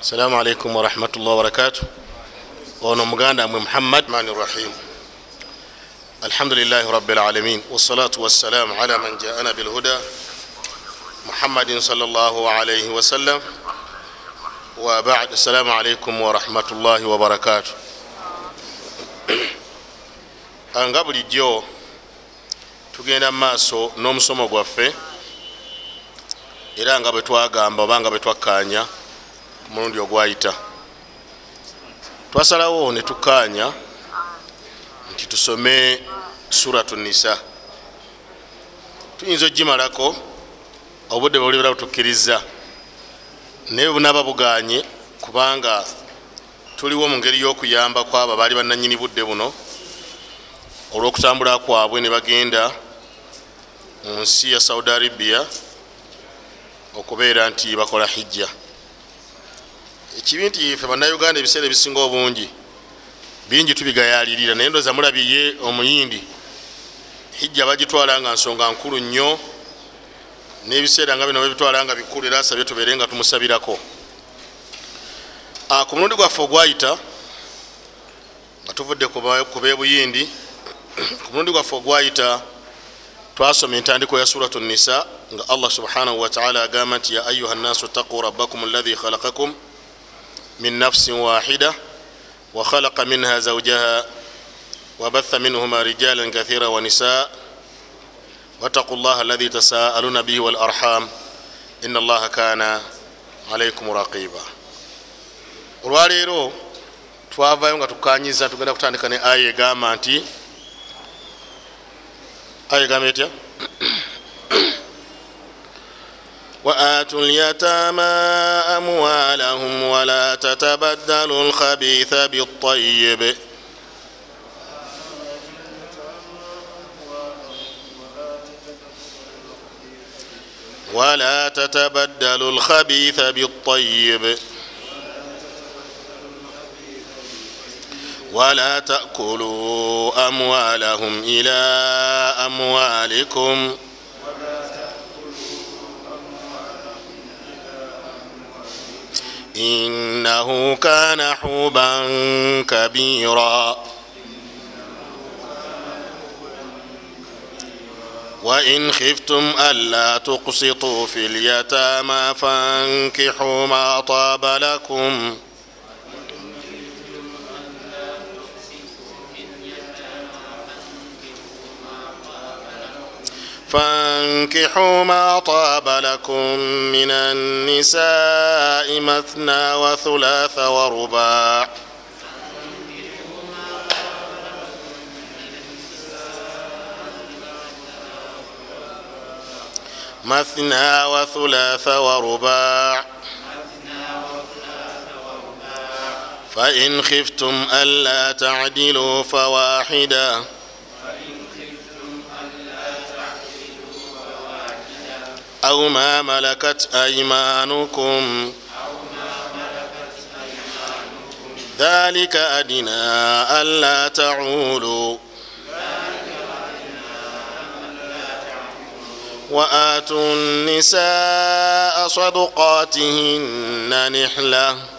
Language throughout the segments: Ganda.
السلام عليكم ورحمة الله وبركاته ono muganda mwe muhammad mani rahim alhamdulilahi rabilalamin wasalatu wassalamu ala man jaana bilhuda muhammadin sal llah alaihi wasallam wabad assalamu alaikum warahmatullahi wabarakatu nga bulijjo tugenda mumaaso n'omusomo gwaffe Era nga bwe twagamba oba nga bwe twakkanya ku mulundi ogwayita twasalawo ne tukkaanya nti tusome suratu nisa tuyinza ogimalako obudde bwolibera butukkiriza naye bunaaba buganye kubanga tuliwo mu ngeri y'okuyamba kwabo baali bannanyini budde buno olw'okutambula kwabwe ne bagenda mu nsi ya saudi arabia okubeera nti bakola hijja. Ekibi nti fe bannayuganda ebiseera ebisinga obungi bingi tubigayalirira naye ndoza mulabiye omuyindi. Hijja bagitwala nga nsonga nkulu nnyo n'ebiseera nga bino bebitwala nga bikulu era asabye tubeere nga tumusabirako. Ku mulundi gwaffe ogwayita nga tuvudde ku bebuyindi ku mulundi gwaffe ogwayita twasoma entandiko ya suratu nisa nga allah subhanahu wataala agamba nti ya ayuha nnaasu ttaquu rabbakum alladhi khalaqakum من نفس واحدة وخلق منها زوجها وبث منهما رجالا كثيرا ونساء واتقوا الله الذي تساءلون به والأرحام إن الله كان عليكم رقيبا olwaleero twavayo nga tukanyiza tugenda kutandika ne aya egamba nti aya egamba etya وآتوا اليتامى أموالهم ولا تتبدلوا الخبيث بالطيب. ولا تتبدلوا الخبيث بالطيب. ولا تأكلوا أموالهم إلى أموالكم. إنه كان حوبا كبيرا. وإن خفتم ألا تقسطوا في اليتامى فانكحوا ما طاب لكم. فانكحوا ما طاب لكم من النساء مثنى وثلاث ورباع. مثنى وثلاث ورباع. فإن خفتم ألا تعدلوا فواحدة. أو ما ملكت أيمانكم. ذلك أدنى ألا تعولوا. وآتوا النساء صدقاتهن نحلةً.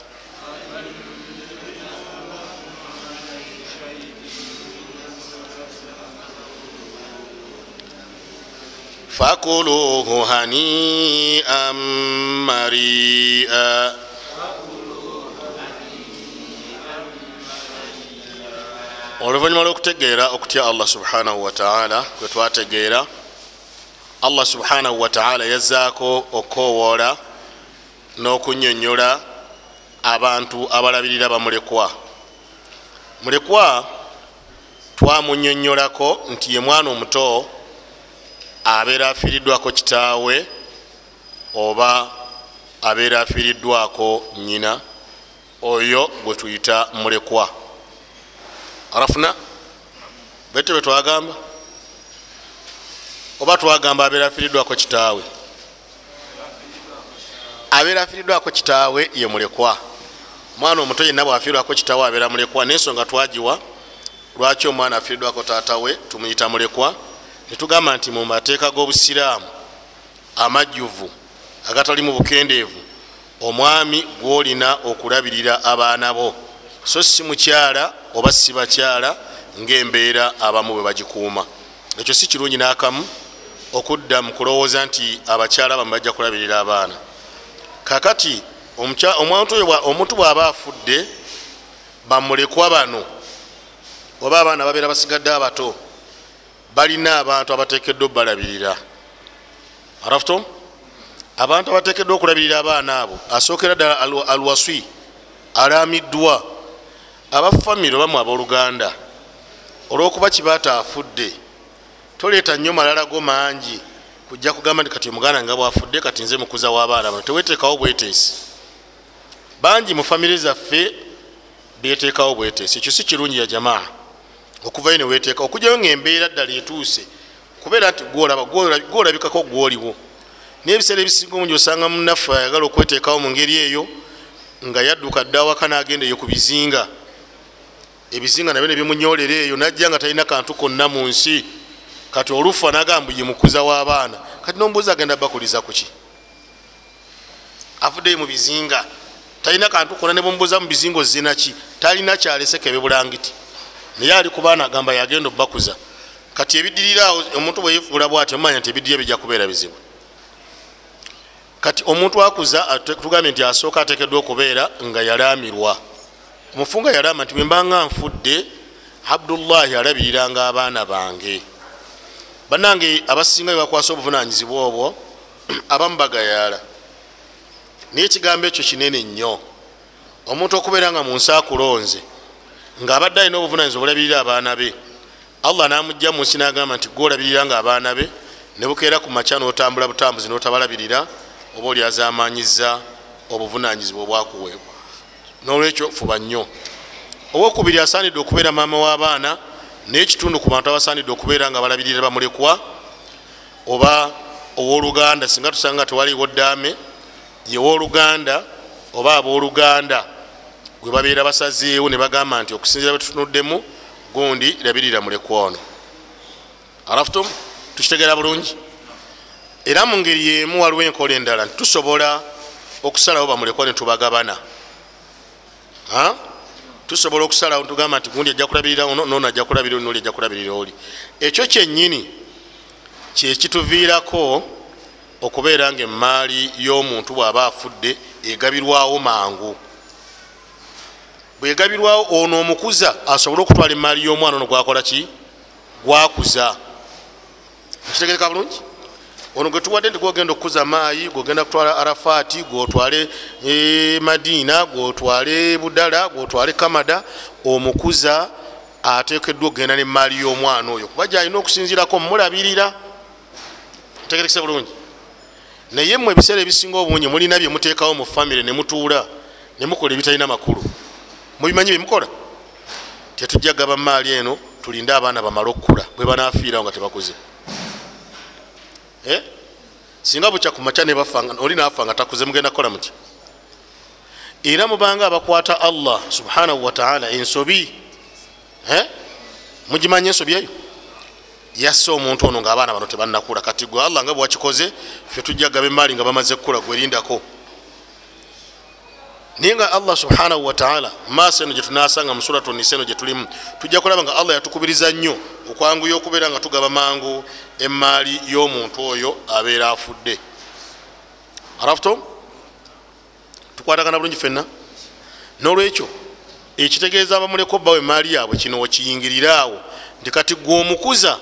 Fakuluhu hanian maria oluvanyuma lwokutegeera okutya allah subhanahu wataala kwe twategeera allah subhanahu wataala yazzaako okowoola n'okunyonyola abantu abalabirira bamulekwa mulekwa. Twamunyonyolako nti ye mwana omuto abeera afiiriddwako kitaawe oba abeera afiiriddwako nyina oyo gwetuyita mulekwa. Arafuna? Bete betwagamba oba twagamba abeera afiriddwako kitaawe? Abeera afiriddwako kitaawe ye mulekwa. Omwana omuto yenna bwafiirwako kitaawe abeera mulekwa nensonga twagiwa lwaki omwana afiriddwako taatawe tumuyita mulekwa netugamba nti mu mateeka g'obusiraamu amajjuvu agatali mu bukendeevu omwami gwolina okulabirira abaana bo. So si mukyala oba si bakyala ngaembeera abamu bwe bagikuuma. Ekyo si kirungi n'akamu okudda mu kulowooza nti abakyala bamu bajja kulabirira abaana. Kakati omuntu bw'aba afudde bamulekwa bano oba abaana babeera basigadde abato balina abantu abatekeddwa obalabirira arafuto abantu abatekeddwa okulabirira abaana abo asookera ddala alwaswi alamiddwa abafamire obamu abooluganda olwokuba kibaata afudde toleeta nnyo malala go mangi kujja kugamba nti kati omuganda nga bwafudde kati nze mukuza w'abaana bano teweteekawo bweteesi. Bangi mu famire zaffe beteekawo bweteesi ekyo si kirungi ya jamaa okuvayo neweteekawo okugyayo ngaembeera ddala etuuse kubeera nti gwolabikako gwoliwo. Nebiseera ebisinga omungi osanga munaffe ayagala okweteekawo mu ngeri eyo nga yadduka dde awaka nagenda eyo ku bizinga. Ebizinga nabyo nebimunyolera eyo najja nga talina kantu konna mu nsi. Kati olufa nagamba ye mukuza w'abaana kati nombuuzi agenda bakuliza kuki avuddeyo mu bizinga talina kantu konna nebumubuuza mu bizinga ozinaki talina kyaleseka ebibulangiti naye ali ku baana agamba yagenda obakuza kati ebidiriraawo omuntu bweyefuula bwati omumanya nti ebidirira bijja kubeera bizibu. Kati omuntu akuza tugambye nti asooka atekeddwa okubeera nga yalamirwa omufunga yalama nti bwembanga nfudde abdullahi alabiriranga abaana bange. Banange abasinga bebakwasa obuvunanyizibwa obwo abamu bagayaala. Naye ekigambo ekyo kinene nnyo. Omuntu okubeera nga mu nsi akulonze ngaabadde alina obuvunanyizibwa obulabirira abaana be. Allah namugja mu nsi nagamba nti gwolabirira nga abaana be nebukeera ku makya notambula butambuzi notabalabirira oba oli azamanyiza obuvunanyizibwa obwakuweebwa nolwekyo fuba nnyo. Owokubiri asaanidde okubeera maama w'abaana naye ekitundu ku bantu abasaanidde okubeera nga balabirira bamulekwa oba owoluganda singa tusanga tewaliwo ddaame yewoluganda oba abooluganda gwe babeera basazeewo ne bagamba nti okusinzira bwetutunuddemu gundi labirira mulekwa ono alafutum tukitegeera bulungi. Era mu ngeri yemu waliwo enkola endala nti tusobola okusalawo bamulekwa netubagabana tusobola okusalawo tugamba nti gundi ajja kulabirira ono nono ajja kulabirira oli noli ajja kulabirira oli. Ekyo kyennyini kyekituviirako okubeera nga emaali y'omuntu bw'aba afudde egabirwawo mangu bwegabirwawo ono omukuza asobole okutwala emaali y'omwana ono gwakola ki? Gwakuza. Ekitegereka bulungi? Ono gwetuwadde nti gwogenda okukuza maayi gwogenda kutwala arafaati gwotwale madiina gwotwale budala gwotwale kamada omukuza atekeddwa okugenda nemaali y'omwana oyo. Kuba gyalina okusinzirako mumulabirira ntegerekese bulungi. Naye mwe ebiseera ebisinga obungi mulina byemuteekawo mu famire nemutuula nemukola ebitalina makulu mubimanyi byemukola? Tetujja gaba maali eno tulinde abaana bamale okukula bwe banafiirawo nga tebakuze Eh? singa bukya kumakya oli nafa nga takuze mugenda kukola muti? Era mubanga abakwata allah subhanahu wataala ensobi eh? mugimanya ensobi eyo? Yasse omuntu ono ngaabaana bano tebanakula kati gwe allah nga bwakikoze fe tujja gaba emaali nga bamaze kukula gwerindako naye nga allah subhanahu wataala maaso eno gyetunasanga musuratu nisa eno gyetulimu tujja kulaba nga allah yatukubiriza nnyo okwanguya okubeera nga tugaba mangu emaali y'omuntu oyo abeera afudde. Arafuto tukwatagana bulungi fenna nolwekyo ekitegeeza abamuleko bawe emaali yaabwe kino wekiyingiriraawo nti kati gwe omukuza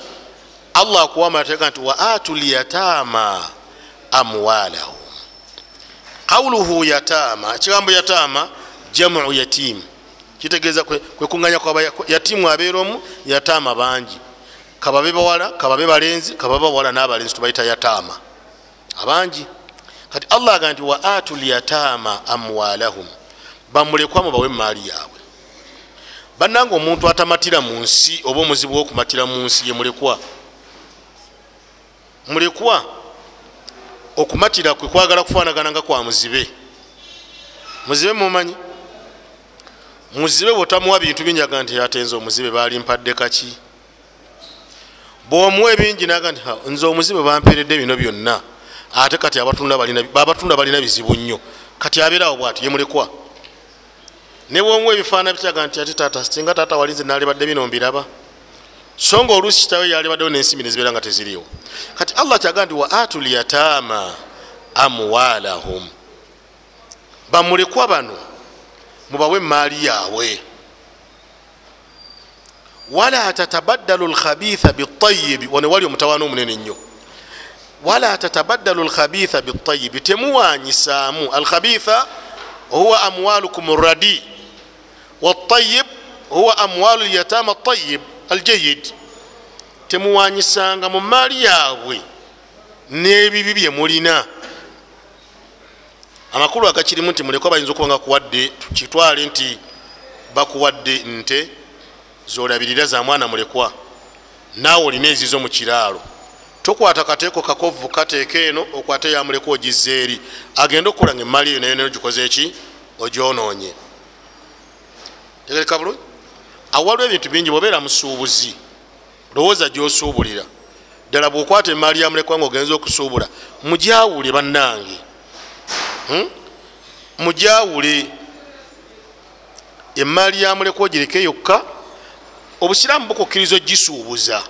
allah akuwama ateeka nti wa atu lyataama amwalahu qawuluhu yataama ekigambo yataama jamu yatiimu kitegeeza kwekuŋanya yatiimu abeera omu yataama bangi. Kababe bawala kababe balenzi kababe bawala n'abalenzi tubayita yataama abangi. Kati allah aga nti wa atu lyataama amwalahum bamulekwa mubawe emaali yaabwe. Bannanga omuntu atamatira mu nsi oba omuzibu wokumatira mu nsi ye mulekwa. Mulekwa okumatira kwe kwagala kufaanagana nga kwa muzibe. Muzibe mumanyi muzibe bwotamuwa bintu binyaga nti atenze omuzibe balimpadde kaki? Bwomuwa ebingi naga nti nze omuzibe bamperedde bino byonna ate kati babatunda balina bizibu nnyo. Kati abeerawo bwati yemulekwa ne bwomuwa ebifaana bikyaga nti ati tata singa tata walinze nalibadde bino mbiraba so nga oluusi kitawe yalibaddewo nensimbi nezibeera nga teziriwo kati allah kyaga nti wa atu lyatama amwalahum bamulekwa bano mubawe emaali yaabwe. Wala tatabaddalu lkhabitha bitayibi wane wali omutawaana omunene nnyo. Wala tatabaddalu lkhabitha bitayibi temuwanyisaamu alkhabitha huwa amwalukum radi watayib huwa amwalu lyatama tayib aljayid temuwanyisanga mu maali yaabwe n'ebibi bye mulina. Amakulu agakirimu nti mulekwa bayinza okuba nga kuwadde tukitwale nti bakuwadde nte zolabirira za mwana mulekwa. Naawe olina ezizo mu kiraalo. Tokwata kateeko kakovu kateeka eno okwate yamulekwa ogizza eri agenda okukola nga emaali eyo nayo nayo gikoze eki ogyonoonye. Tegereka bulungi awaliwo ebintu bingi bwobeera musuubuzi lowooza gyosuubulira. Ddala bwokwata emaali yamulekwa nga ogenza okusuubula mujawule bannange. Hmm? mujawule emaali yamulekwa ogireke yokka obusiraamu bukukkiriza ogisuubuza.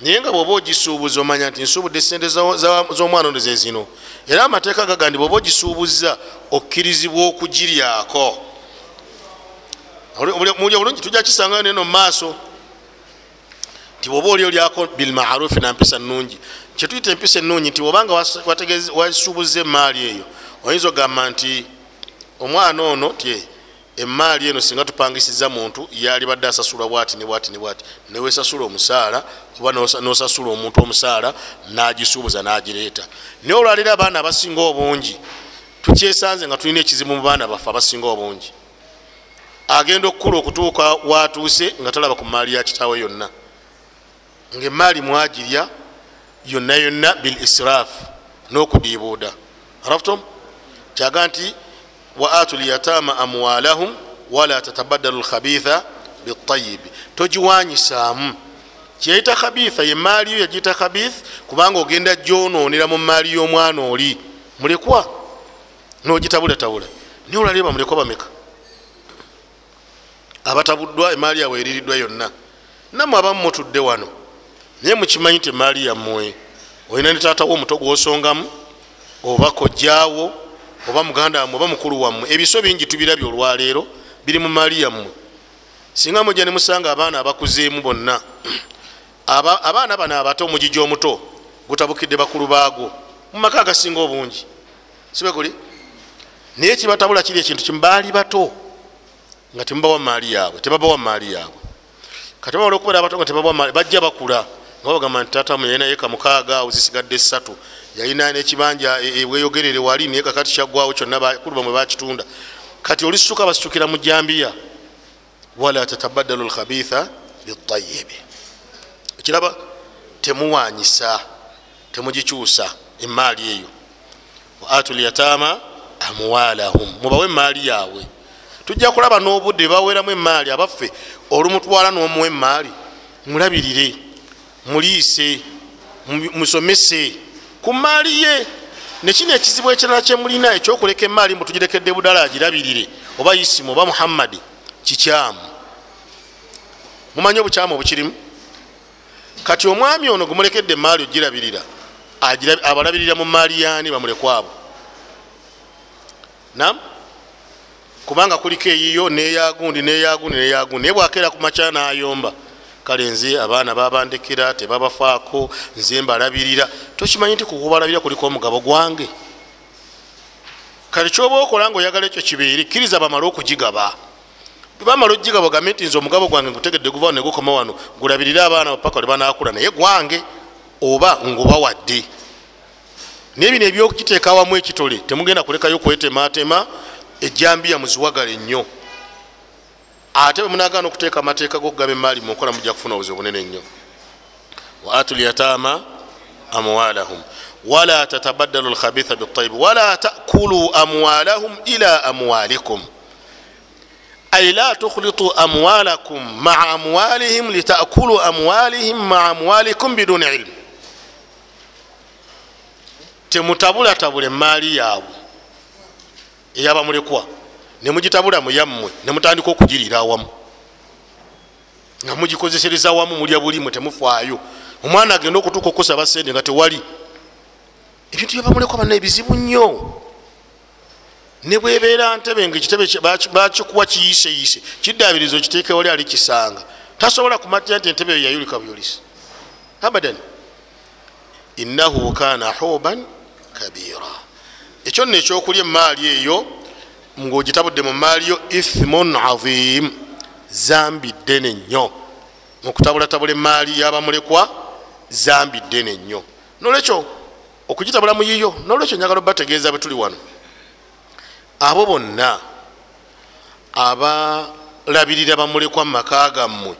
Naye nga bwoba ogisuubuza omanya nti nsuubudde sente z'omwana ono zezino era amateeka gaga ndi bwoba ogisuubuza okkirizibwa okugiryako mulya bulungi tujja kisangayo neno mumaaso nti bwoba oli olyako bilmarufi nampisa nungi kyetuyita empisa enungi nti obanga wasuubuza emaali eyo oyinza ogamba nti omwana ono ty emaali eno singa tupangisiza muntu yalibadde asasula bwati nebwati nebwati newesasula omusaala oba nosasula omuntu omusaala nagisuubuza nagireeta. Naye olwaliro abaana abasinga obungi tukyesanze nga tulina ekizibu mu baana baffe abasinga obungi agenda okukula okutuuka watuuse nga talaba ku maali ya kitaawe yonna. Nga emaali mwagirya yonna yonna bil israfu n'okudiibuuda. Araftum? Kyaga nti wa atu lyatama amwalahum wala tatabaddalu lkhabitha bitayibi togiwanyisaamu kyeyita khabitha ye maali yo yagiyita khabith kubanga ogenda gyonoonera mu maali y'omwana oli. Mulekwa? Nogitabulatabula. Naye olaleba mulekwa bameka abatabuddwa emaali yawe eririddwa yonna. Nammwe abamu mutudde wano naye mukimanyi ti emaali yammwe olina ne taatawo omuto gwosongamu oba kojjaawo oba muganda wammwe oba mukulu wammwe ebiso bingi tubirabye olwaleero biri mu maali yammwe. Singa mujja nemusanga abaana abakuzeemu bonna abaana bano abato omugigi omuto gutabukidde bakulu baagwo mumaka agasinga obungi. Sibekuli naye kibatabula kiri ekintu kimu baali bato nga temubawa maali yaabwe tebabawa maali yaabwe. Kati bawala okubeera abato nga tebabawa maali bajja bakula nga bagamba nti tatamu yalina yeka mukaaga ozisigadde esatu yalina nekibanja ebweyogerere wali naye kakati kyaggwawo kyonna bakulu bamwe bakitunda kati olisituka basitukira mu jambiya. Wala tatabaddalu lkhabitha bitayibi ekiraba temuwanyisa temugikyusa emaali eyo. Waatu lyatama amwalahum mubawe emaali yaabwe tujja kulaba n'obudde baweramu emaali abaffe olumutwala n'omuwa emaali. Mulabirire muliise musomese. Ku maali ye nekino ekizibu ekirala kyemulina ekyokuleka emaali mutugirekedde budala agirabirire oba isimu oba muhammadi kikyamu. Mumanyi obukyamu obukirimu? Kati omwami ono gumulekedde emaali ogirabirira abalabirira mu maali yaani bamulekwabo nam kubanga kuliko eyiyo neyagundi neyagundi neyagundi. Naye bwakeera ku makya nayomba kale nze abaana babandekera tebabafaako nze mbalabirira. Tokimanyi nti kukubalabira kuliko omugabo gwange? Kale kyoba okola nga oyagala ekyo kibeere kkiriza bamale okugigaba. Bamala ogigaba ogambe nti nze omugabo gwange ngutegedde guvao negukoma wano gulabirire abaana paka lebanakula naye gwange oba ngubawadde. Naye bino ebyokiteeka awamu ekitole temugenda kulekayo kwetematema ejambiya muziwagale nnyo. Ate bwemunagana okuteeka amateeka gokugaba emaali munkola mujja kufuna obuzibu bunene nnyo wa atu lyatama amwalahum wala tatabaddalu lkhabitha bitayibi wala takulu amwalahum ila amwalikum ay la tukhlitu amwalakum maa amwalihim litakulu amwalihim maa amwalikum biduni ilmu temutabulatabula emaali yaabwe eyabamulekwa nemugitabula muyammwe nemutandika okugirira awamu. Nga mugikozesereza awamu mulya bulimu temufaayo. Omwana agenda okutuuka okusaba sente nga tewali. Ebintu byabamulekwa bana ebizibu nnyo. Nebwebeera ntebe nga ekitebe bakikuwa kiyiseyise kiddabirizo kiteeke wali ali kisanga tasobola kumatira nti entebe eyo yayulika buyolisi. Abadan innahu kana huban kabira ekyo nno ekyokulya emaali eyo ngaogitabudde mu maali yo ithmun azim zambi ddene nnyo. Mukutabulatabula emaali yabamulekwa zambi ddene nnyo. Nolwekyo okugitabula mu yiyo nolwekyo nyagala obategeeza bwe tuli wano. Abo bonna abalabirira bamulekwa mumaka gammwe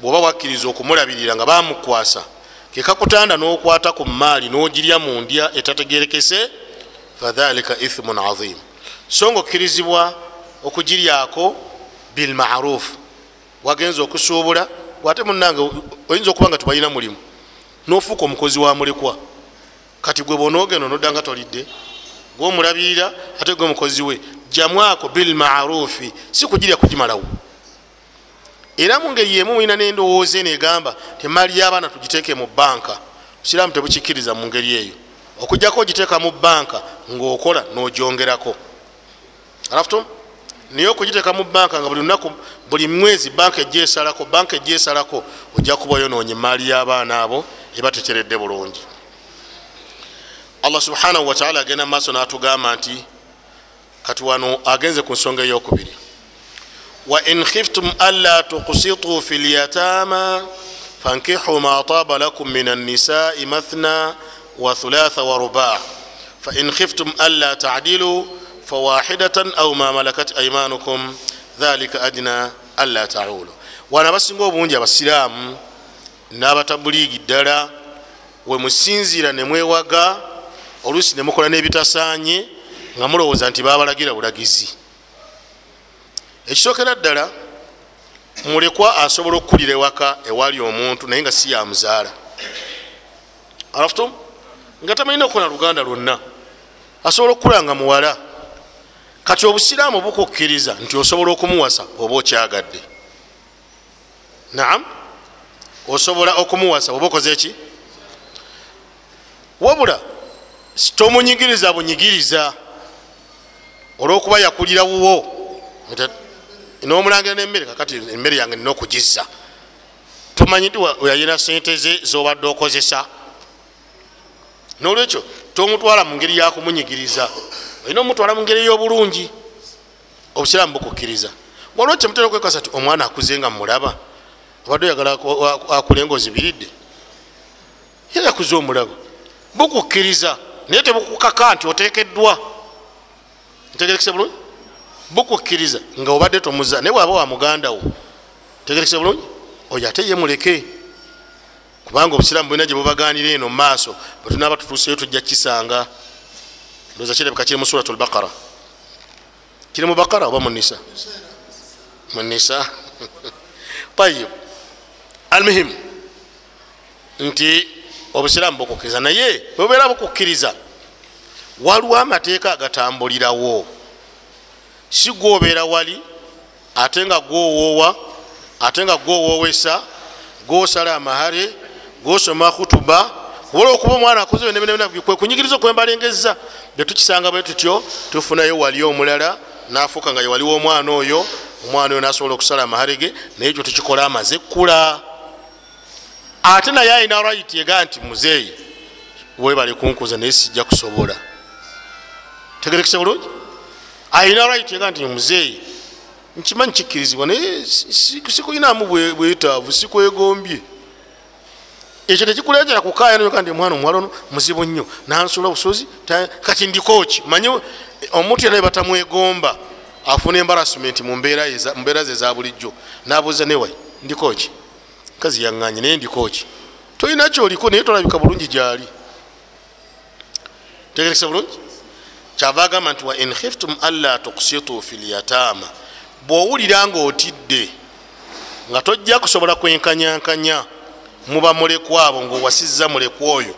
bwoba wakkiriza okumulabirira nga bamukwasa kekakutanda n'okwata ku maali n'ogirya mu ndya etategerekese fadhalika ithmun azim so nga okkirizibwa okugiryako bilmarufu wagenza okusuubula gwate munange oyinza okuba nga tubalina mulimu nofuuka omukozi wa mulekwa. Kati gwe bonaogenda nodda nga tolidde gwomulabirira ate gwe mukozi we jamwako bilmarufi si kugirya kugimalawo. Era mungeri yemu mulina nendowooza eno egamba temaali y'abaana tugiteeke mu banka busiraamu tebukikkiriza mu ngeri eyo okujjako ogiteeka mu banka ngaokola n'ogyongerako. Alafutu naye okugiteeka mu banka nga buli lunaku buli mwezi banka ejja esalako banka ejja esalako ojja kuba oyonoonya emaali y'abaana abo eba teteredde bulungi. Allah subhanahu wataala agenda mumaaso n'atugamba nti kati wano agenze ku nsonga eyokubiri. Wain khiftum anla tuksituu fi lyatama fankihu ma taba lakum min annisai mathna wa thulatha wa ruba fain khiftum anla tadilu fawahidatan au ma malakat aimanukum dhalika adna anla taulu wana abasinga obungi abasiraamu n'abatabuliigi ddala wemusinziira nemwewaga oluusi nemukola n'ebitasanye nga mulowooza nti babalagira bulagizi ekisookera ddala mulekwa asobola okukulira ewaka ewali omuntu naye nga si yamuzaala alafutu nga tamanyina okukola luganda lwonna asobola okukula nga muwala. Kati obusiraamu bukukkiriza nti osobola okumuwasa oba okyagadde. Naam? Osobola okumuwasa oba okoze eki wabula tomunyigiriza bunyigiriza olwokuba yakulira wuwo. Nomulangira nemmere kakati emmere yange nina okugizza. Tomanyi nti yayina sente ze zobadde okozesa nolwekyo tomutwala mu ngeri yakumunyigiriza olina omutwala mu ngeri ey'obulungi obusiraamu bukukkiriza. Waliwo kyemutera okwekasa ti omwana akuze nga mulaba obadde oyagala akule nga ozibiridde ye yakuze omulaba bukukkiriza naye tebukukaka nti otekeddwa ntegerekese bulungi? Bukukkiriza nga obadde tomuza naye bwaba wa muganda wo tegerekese bulungi? Oyo ate ye muleke kubanga obusiraamu bulina gye bubaganira eno mumaaso bwetunaba tutuuseyo tujja kisanga ndoza kirebeka kiri mu surat lbaqara kiri mu bakara oba munisa? Munisa. Tayib almuhimu nti obusiraamu bukukkiriza naye bwebubeera bukukkiriza waliwo amateeka agatambulirawo. Si gwobeera wali ate nga gwowoowa ate nga gwowoowesa gwosala amahare gwosoma khutuba wala okuba omwana akoze kwe kunyigiriza okwembalengeza betukisanga bwe tutyo tufunayo wali omulala nafuuka nga yewaliwo omwana oyo omwana oyo nasobola okusala amahare ge naye ekyo tukikola amaze ekkula ate naye alina right ega nti muzeeyi webale kunkuza naye sijja kusobola. Tegerekese bulungi? Alina right ega nti muzeeyi nkimanyi kikkirizibwa naye sikulinamu bwetaavu sikwegombye ekyo tekikuleetera kukaayanyoka ndi omwana omuwala ono muzibu nnyo. Nansula busozi kati ndikoki manyi omuntu yena batamwegomba? Afuna embarasment mu mbeera ze za bulijjo. Nabuuza newai ndikoki kazi yaŋŋanye naye ndikoki tolina kyoliko naye tolabika bulungi gyali. Tegerekesa bulungi? Kyava agamba nti wa in khiftum anla tuksitu fi lyatama bwowulira nga otidde nga tojja kusobola kwenkanyankanya muba mulekwa abo ngaowasizza mulekwa oyo.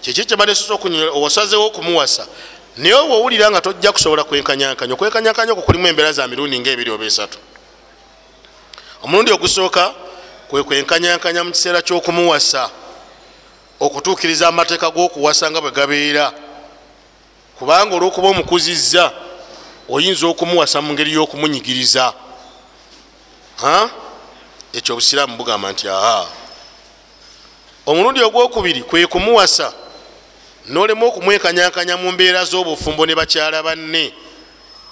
Kyeki kyebanesosa owasazewo okumuwasa. Naye wowulira nga tojja kusobola kwenkanyankanya okwenkanyankanya okwo kulimu embeera za mirundi ngaebiri oba esatu. Omulundi ogusooka kwe kwenkanyankanya mu kiseera kyokumuwasa okutuukiriza amateeka g'okuwasa nga bwe gabeera. Kubanga olwokuba omukuzizza oyinza okumuwasa mu ngeri y'okumunyigiriza. Ekyo obusiraamu bugamba nti aha omulundi ogwokubiri kwe kumuwasa nolema okumwekanyankanya mu mbeera z'obufumbo ne bakyala banne.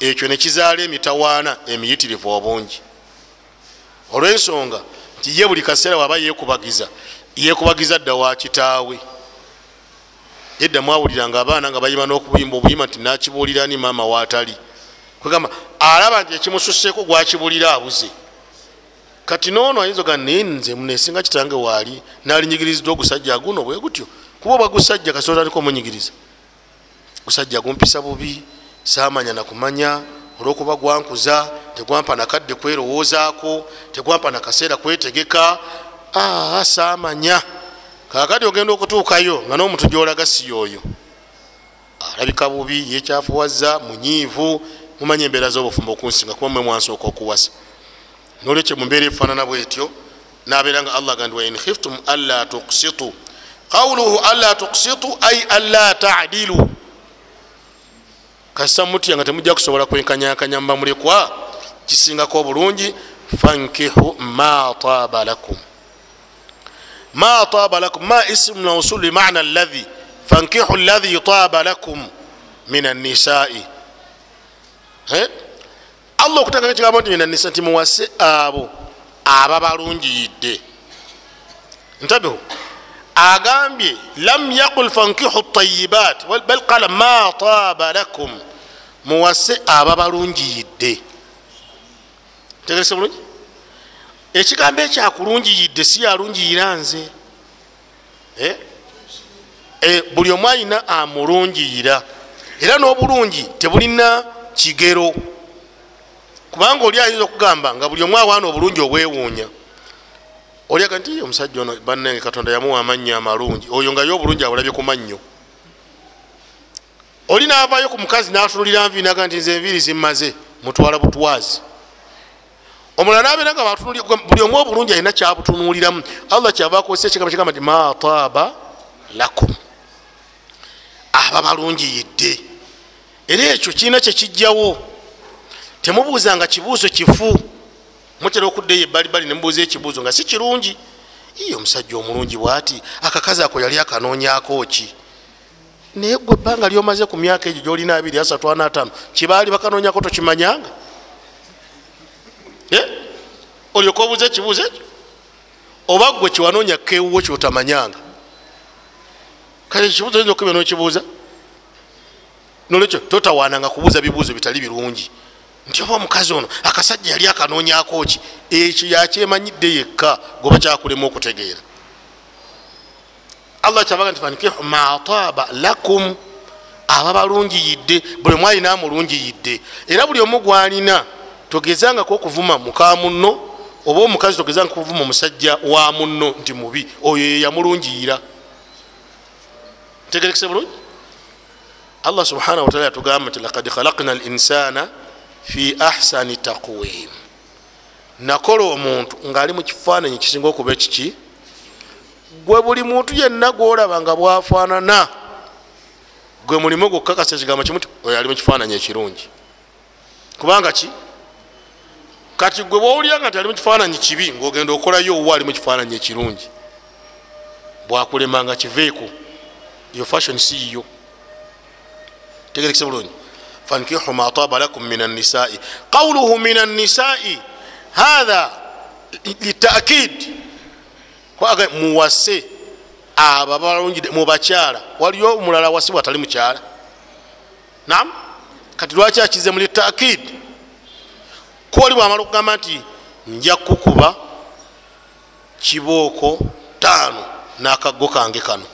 Ekyo nekizaala emitawaana emiyitirivu obungi. Olwensonga nti ye buli kaseera waba yekubagiza yekubagiza dda wa kitaawe. Edda mwawuliranga abaana nga bayima n'okubuyimba obuyima nti nakibuulira ni maama waatali kwegamba alaba nti ekimususeeko gwakibulira abuze kati noono ayinza oga naye nze munesinga kitange waali nalinyigiriziddwa ogusajja guno bwe gutyo. Kuba oba gusajja taliko omunyigiriza. Gusajja gumpisa bubi saamanya nakumanya olwokuba gwankuza tegwampa nakadde kwerowoozaako tegwampa nakaseera kwetegeka. Aa saamanya. Kakati ogenda okutuukayo nga n'omuntu gyolaga siyooyo alabika bubi yekyafuwaza munyiivu mumanya embeera z'obufumbo okunsinga kuba mwe mwansooka okuwasa nolwekyo mumbeera efaanana bwetyo nabeera nga allah gandi wain khiftum anla tuksitu qawluhu anla tuksitu ai anla tadilu. Kasita mutya nga temujja kusobola kwenkanyankanya muba mulekwa kisingako obulungi fankihu ma taaba lakum. Ma taaba lakum ma ismu mausul bimana llahi fankihu llahi taaba lakum min annisai allah okuteekako ekigambo nti minanisa nti muwase abo aba balungiyidde. Ntabihu agambye lam yaqul fankihu tayibat bal qala ma taaba lakum. Muwase aba balungiyidde. Tegerese bulungi? Ekigambo ekyakulungiyidde si yalungiyira nze. Buli omu alina amulungiyira. Era n'obulungi tebulina kigero kubanga oli ayinza okugamba nga buli omu awaana obulungi obwewuunya olyaga nti omusajja ono bannange katonda yamuwa amannya amalungi. Oyo nga ye obulungi abulabye ku mannyo. Oli naavayo ku mukazi natunulira nvi naga nti nze enviiri zimmaze mutwala butwazi. Omulala nabeera nga buli omu obulungi alina kyabutunuliramu allah kyava akozesa ekigambo kigamba nti ma taaba lakum. Aba balungiyidde era ekyo kirina kyekijjawo temubuuzanga kibuuzo kifu. Mutera okuddeyo ebbalibali nemubuuza ekibuuzo nga si kirungi. Iye omusajja omulungi bwati akakazi ako yali akanoonyako ki? Naye gwe ebbanga lyomaze ku myaka egyo gyolina abiri asatu anaatano kibaali bakanoonyako tokimanyanga? Olyoka obuuza ekibuuzo ekyo? Oba gwe kiwanoonya kewuwo kyotamanyanga? Kale ekibuuzo yinza okubya nokibuuza? Nolwekyo totawaananga kubuuza bibuuzo bitali birungi nti oba omukazi ono akasajja yali akanoonyako ki? Ekyo yakyemanyidde yekka goba kyakulema okutegeera. Allah kyabaga nti fankihu mataaba lakum. Aba balungiyidde buli omu alina amulungiyidde. Era buli omu gwalina togezangako okuvuma muka munno oba omukazi togezanga okuvuma omusajja wa munno nti mubi oyo yeyamulungiyira tegerekese bulungi? Allah subhanahu wataala yatugamba nti lakad khalakna linsana fi ahsani taqwim. Nakola omuntu ngaali mu kifaananyi kisinga okuba ekiki? Gwe buli muntu yenna gwolaba nga bwafaanana gwe mulimu gukakasa ekigambo kimu ti oyo ali mu kifaananyi ekirungi. Kubanga ki? Kati gwe bwowulyanga nti ali mu kifaananyi kibi ngaogenda okolayo owa ali mu kifaananyi ekirungi bwakulemanga kiveeko. Iyo fashion siyiyo tegerekese bulungi fankihu ma taba lakum min annisai qawluhu min annisai hatha litakid muwase. Abo abalungide mubakyala. Waliyo omulala wasibwa atali mukyala. Nam kati lwaki akize muli takid kuoli bwamala okugamba nti nja kukuba kibooko taano n'akaggo kange kano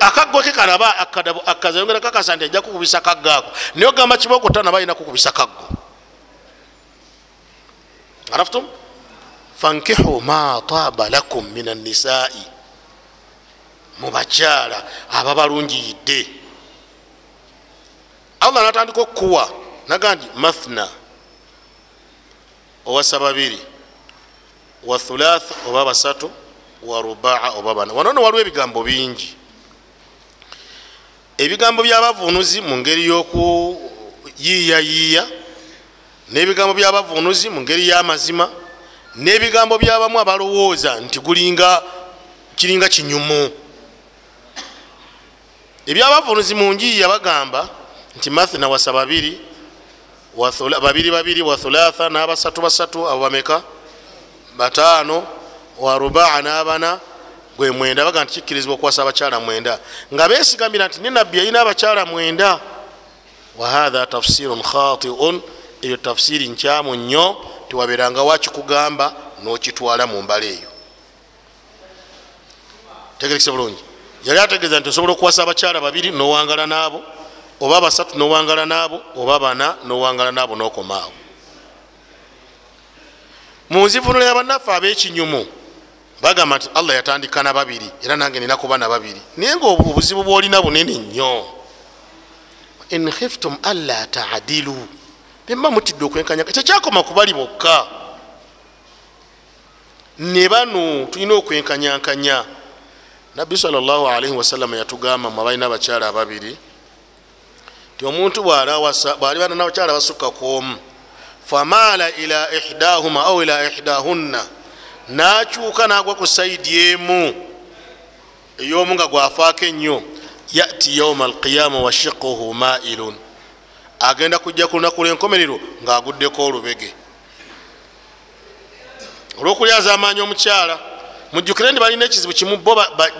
akaggo ke kano aba akazayongera kakasa nti ajja kukubisa kaggo ako naye ogamba kibooko taano aba alina kukubisa kaggo. Araftum? Fankihu ma taaba lakum min annisai mubakyala aba balungiyidde allah natandika okukuwa naga nti mathna. Owasa babiri wa thulatha oba basatu. Wa rubaa oba bana. Wanono waliwo ebigambo bingi ebigambo byabavunuzi mu ngeri y'okuyiiyayiiya n'ebigambo byabavunuzi mu ngeri y'amazima n'ebigambo byabamu abalowooza nti gulinga kiringa kinyumu. Ebyabavunuzi mu njiiya bagamba nti mathna wasa babiri babiri babiri wa thulatha n'abasatu basatu abo bameka? Bataano wa rubaa n'abana gwe mwenda baga nti kikkirizibwa okuwasa abakyala mwenda. Nga besigambira nti ne nabbi yalina abakyala mwenda. Wahatha tafsirun khatiun eyo tafsiri nkyamu nnyo tewaberanga wakikugamba nokitwala mu mbala eyo. Tegerekise bulungi. Yali ategeeza nti osobola okuwasa abakyala babiri nowangala naabo oba basatu nowangala naabo oba bana nowangala naabo nokomaawo. Munzivunula yabannaffe abekinyumu bagamba nti allah yatandika na babiri era nange nina kuba na babiri. Naye nga obuzibu bwolina bunene nnyo. In khiftum alla taadilu nemba mutidde okwenkanyaka tekyakoma kubali bokka. Ne bano tulina okwenkanyankanya. Nabbi salllahalaihi wasallama yatugamba mwabalina abakyala ababiri ti omuntu bwali bana nabakyala basukka kuomu famaala ila ihdahuma au ila ihdahunna nakyuka nagwa ku saidi emu. Eyomu nga gwafaako ennyo yati yauma alqiyama washiquhu mailun. Agenda kujja ku lunaku lwenkomerero ngaaguddeko olubege. Olwokulyaza amaanyi omukyala mujjukire ndi balina ekizibu kimu bo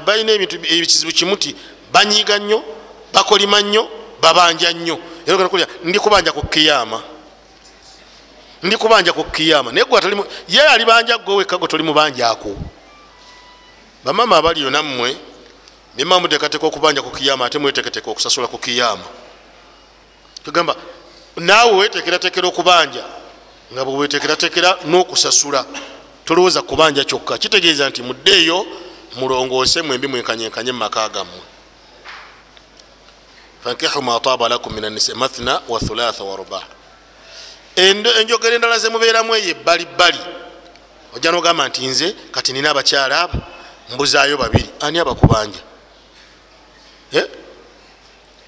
balina ekizibu kimu ti banyiiga nnyo bakolima nnyo babanja nnyo. Era ndi kubanja ku kiyama ndi kubanja ku kiyama. Naye ye alibanja gwe wekka gwe toli mubanjaako bamama abaliyo nammwe bima muteekateeka okubanja ku kiyama ate mweteketeka okusasula ku kiyama. Tugamba naawe wetekeratekera okubanja nga bwewetekeratekera n'okusasula tolowooza kubanja kyokka. Kitegeeza nti muddeeyo mulongoose mwembi mwenkanyenkanye mumaka gammwe. Fankihu ma taaba lakum min anisa mathna wa thulatha wa rubaa enjogera endala zemubeeramu eyo ebbalibbali ojja nogamba nti nze kati nina abakyala abo mbuzaayo babiri. Ani abakubanja?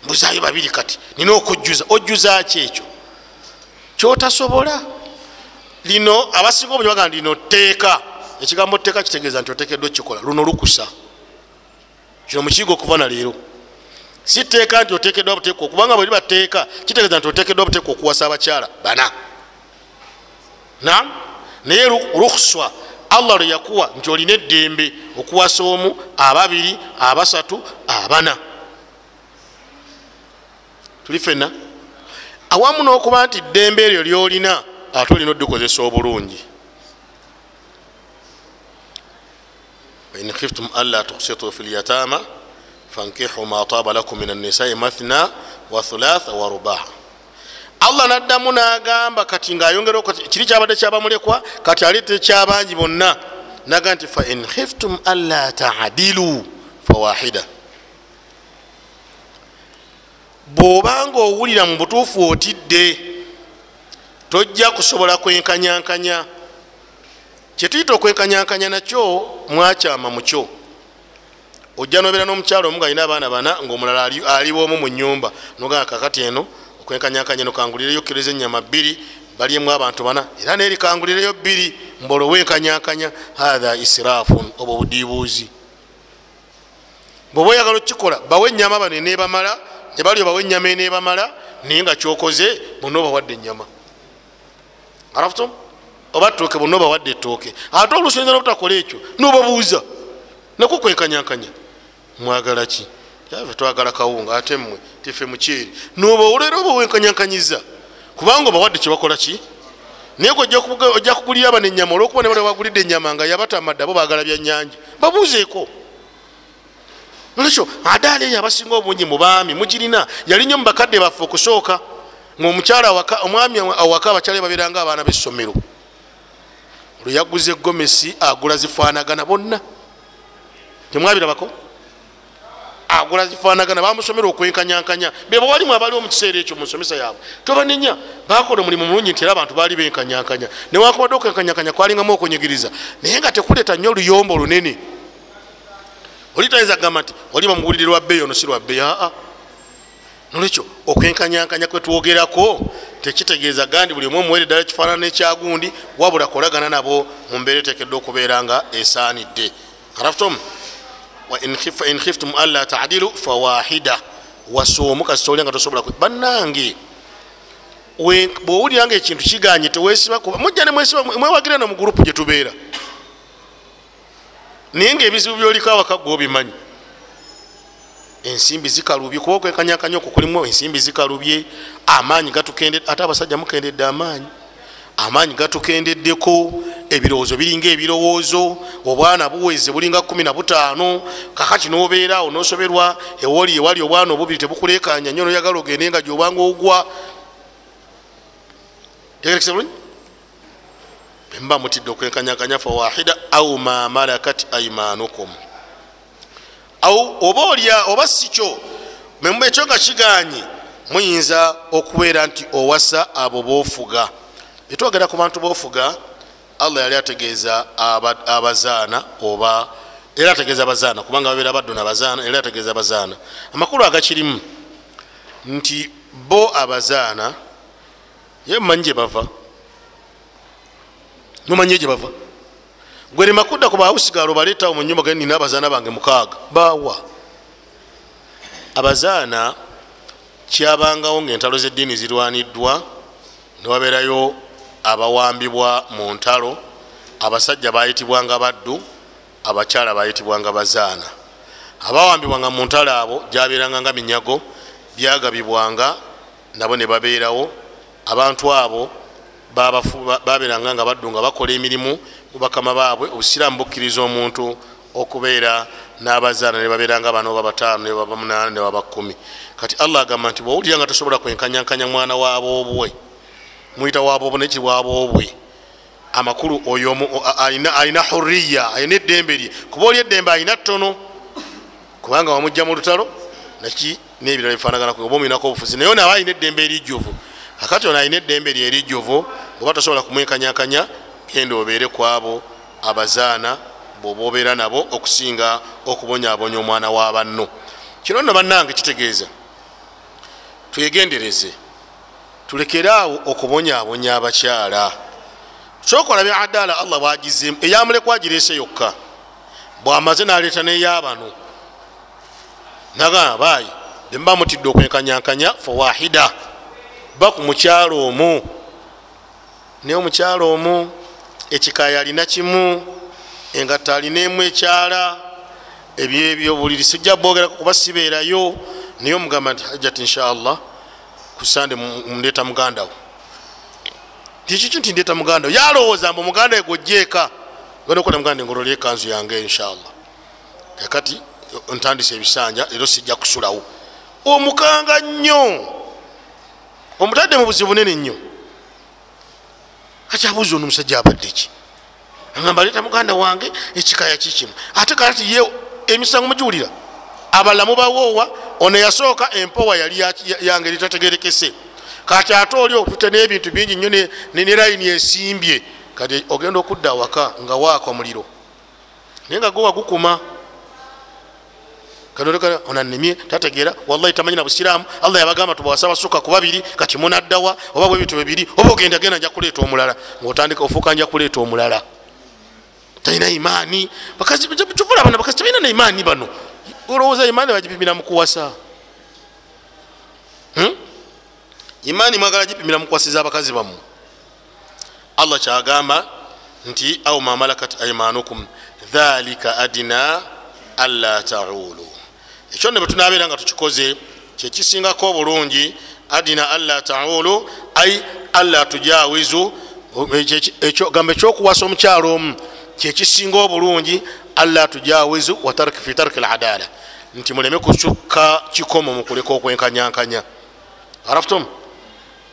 Mbuzaayo babiri kati nina okujjuza. Ojjuzaki ekyo? Kyotasobola? Lino abasinga obunyi bagamba lino teeka ekigambo teeka kitegeeza nti otekeddwa ekikola luno lukusa. Kino mukiiga okuva na leero si teeka nti otekeddwa buteeka okubanga bwe liba teeka kitegeeza nti otekeddwa buteeka okuwasa abakyala bana. Nam naye rukhswa allah lwe yakuwa nti olina eddembe okuwasa omu ababiri abasatu abana. Tuli fenna awamu n'okuba nti ddembe eryo lyolina ate olina oddikozesa obulungi. Wain khiftum anla tuksitu fi lyatama fankihu ma taaba lakum min annisai mathna wa thulatha wa rubaa. Allah naddamu nagamba kati ngaayongera kiri kyabadde kyabamulekwa? Kati aleete kyabangi bonna? Naga nti fain khiftum anla taadilu fawahida bwobanga owulira mu butuufu otidde tojja kusobola kwenkanyankanya. Kyetuyita okwenkanyankanya nakyo mwakyama mukyo ojja nobeera n'omukyalo omu gaalina abaana bana ngaomulala aliwomu mu nyumba nogaa kakati eno okwenkanyankanya nokangulireyo kireza enyama bbiri balyemu abantu bana era nerikangulireyo bbiri mbolo wenkanyankanya hatha israfun obwo budibuuzi bweoba oyagala okukikola bawe enyama bano enebamala nebalyo bawe enyama enebamala naye nga kyokoze bonna obawadde enyama araftum oba tooke bonna obawadde ettooke. Ate olusinza nobutakola ekyo nobabuuza nako kwenkanyankanya mwagala ki? Yave twagala kawunga ate mmwe tife mukyeri noba olero oba wenkanyankanyiza kubanga obawadde kyebakola ki? Naye ojja kugulira abano enyama olwokuba ne bale bagulidde enyama nga yabatamadde abo bagala byannyanja babuuzeeko. Nolwekyo adaala eyo abasinga obungi mu baami mugirina yali nnyo mu bakadde baffe okusooka ngaomukyala omwami awaka abakyala babeeranga abaana b'essomero. Olwo yaguza egomesi agula zifaanagana bonna. Temwabirabako agula zifaanagana bamusomera okwenkanyankanya. Bebawalimu abaliwo mu kiseera ekyo mu nsomesa yaabwe tobanenya bakola omulimu mulungi nti era abantu baali benkanyankanya newakubadde okwenkanyankanya kwalingamu okunyigiriza naye nga tekuleeta nnyo oluyombo lunene. Oli tayinza kugamba nti oli bamugulire lwabbeeyi ono si lwabbeeyi aa nolwekyo okwenkanyankanya kwetwogerako tekitegeeza gandi buli omu omuwere ddala ekifaanana nekyagundi wabula kolagana nabo mu mbeera etekedde okubeera nga esaanidde. Araftum in khiftum anla tadilu fawahida. Wasoomu kasitolya nga tosobola bannange bwowulira nga ekintu kiganye tewesibakuba mujja nemwewagira no mu gurupu gyetubeera naye nga ebizibu byoliko awaka gobimanyi ensimbi zikalubye kuba okwekanyakanya okwo kulimu ensimbi zikalubye amaanyi gatukendedde ate abasajja mukendedde amaanyi amaanyi gatukendeddeko ebirowoozo biringa ebirowoozo obwana buweze bulinga 15 kakati nobeeraawo nosoberwa ewoli ewali obwana obubiri tebukulekanya nyo noyagala ogende nga gyobanga ogwa. Tegerekese bulungi? Bemba mutidde okwenkanyakanya fawahida au ma malakat aimanukum oba olya oba sikyo ekyo nga kiganye muyinza okubeera nti owasa abo bofuga etwogera ku bantu bofuga allah yali ategeeza abazaana oba era ategeeza abazaana kubanga babeera baddo nabazaana era ategeeza abazaana. Amakulu agakirimu nti bo abazaana ye mumanyi gye bava. Mumanyi gye bava. Gwerema kudda ku bawusigalo baleetawo mu nyumba nina abazaana bange mukaaga bawa abazaana kyabangawo ngaentalo zeddiini zirwaniddwa newabeerayo abawambibwa mu ntalo abasajja bayitibwanga baddu abakyala bayitibwanga bazaana. Abawambibwanga mu ntalo abo gyabeeranga nga minyago byagabibwanga nabo ne babeerawo. Abantu abo babeeranga nga baddu nga bakola emirimu mu bakama baabwe obusiraamu bukkiriza omuntu okubeera n'abazaana ne babeeranga abana oba bataano ne baba munaana ne baba kumi. Kati allah agamba nti bwowulira nga tosobola kwenkanyankanya mwana waboobwe muyita waboobwe neki waboobwe amakulu oyo alina huriya alina eddembe lye. Kuba oli eddembe alina ttono kubanga wamujja mu lutalo naki nebirala bifaanagana oba omuinako obufuzi. Naye naaba alina eddembe erijjuvu akati ono alina eddembe lye erijjuvu oba tosobola kumwenkanyakanya genda obeere ku abo abazaana bwoba obeera nabo okusinga okubonyabonya omwana wa banno. Kino nno bannange kitegeeza. Twegendereze tulekeraawo okubonyabonya abakyala. Kyokola bya adaala allah bwagizemu eyamulekwa agireese yokka. Bwamaze naleeta neyabano. Nagamba baayi bemuba mutidde okwenkanyankanya fawahida ba ku mukyalo omwo naye omukyalo omwo ekikaya alina kimu engatta alina emu ekyala ebyebyo buliri sijja boogerako kuba sibeerayo. Naye omugamba nti hajat inshallah kusande ndeeta mugandawo tikiki nti ndeeta mugandawo yalowooza mbu omuganda we gwojjeeka. Okola muganda ngolole ekanzu yange inshallah. Kakati ntandisa ebisanja ero sijja kusulawo. Omukanga nnyo! Omutadde mu buzibu bunene nnyo. Akyabuuza ono omusajja abadde ki? Agamba leeta muganda wange ekikaya kikimu ate kalati ye emisango mugiwulira abalala mubawoowa ono yasooka empowa yali yange litategerekese kati ate oli okute n'ebintu bingi nnyo ne layini esimbye. Kati ogenda okudda awaka nga waaka omuliro naye nga gowa gukuma. Onanimye tategeera. Wallahi tamanyi na busiraamu. Allah yabagamba tubawasa basukka ku babiri kati munaddawa oba bwebintu bibiri oba ogenda genda nja kuleeta omulala. Ngaotandika ofuuka nja kuleeta omulala. Talina imaani. Kivula bana bakazi tebalina na imaani bano olowooza imaani bagipimira mukuwasa imaani mwagala gipimira mukuwasiza abakazi bamu allah kyagamba nti au mamalakat aimanukum dhalika adina alla taulu ekyo ne bwetunabeera nga tukikoze kyekisingako obulungi adina alla taulu ai alla tujawizu gamba ekyokuwasa omukyalo omu kyekisinga obulungi alla tujawizu fi tarki ladala nti muleme kusukka kikomo mukuleka okwenkanyankanya araftum?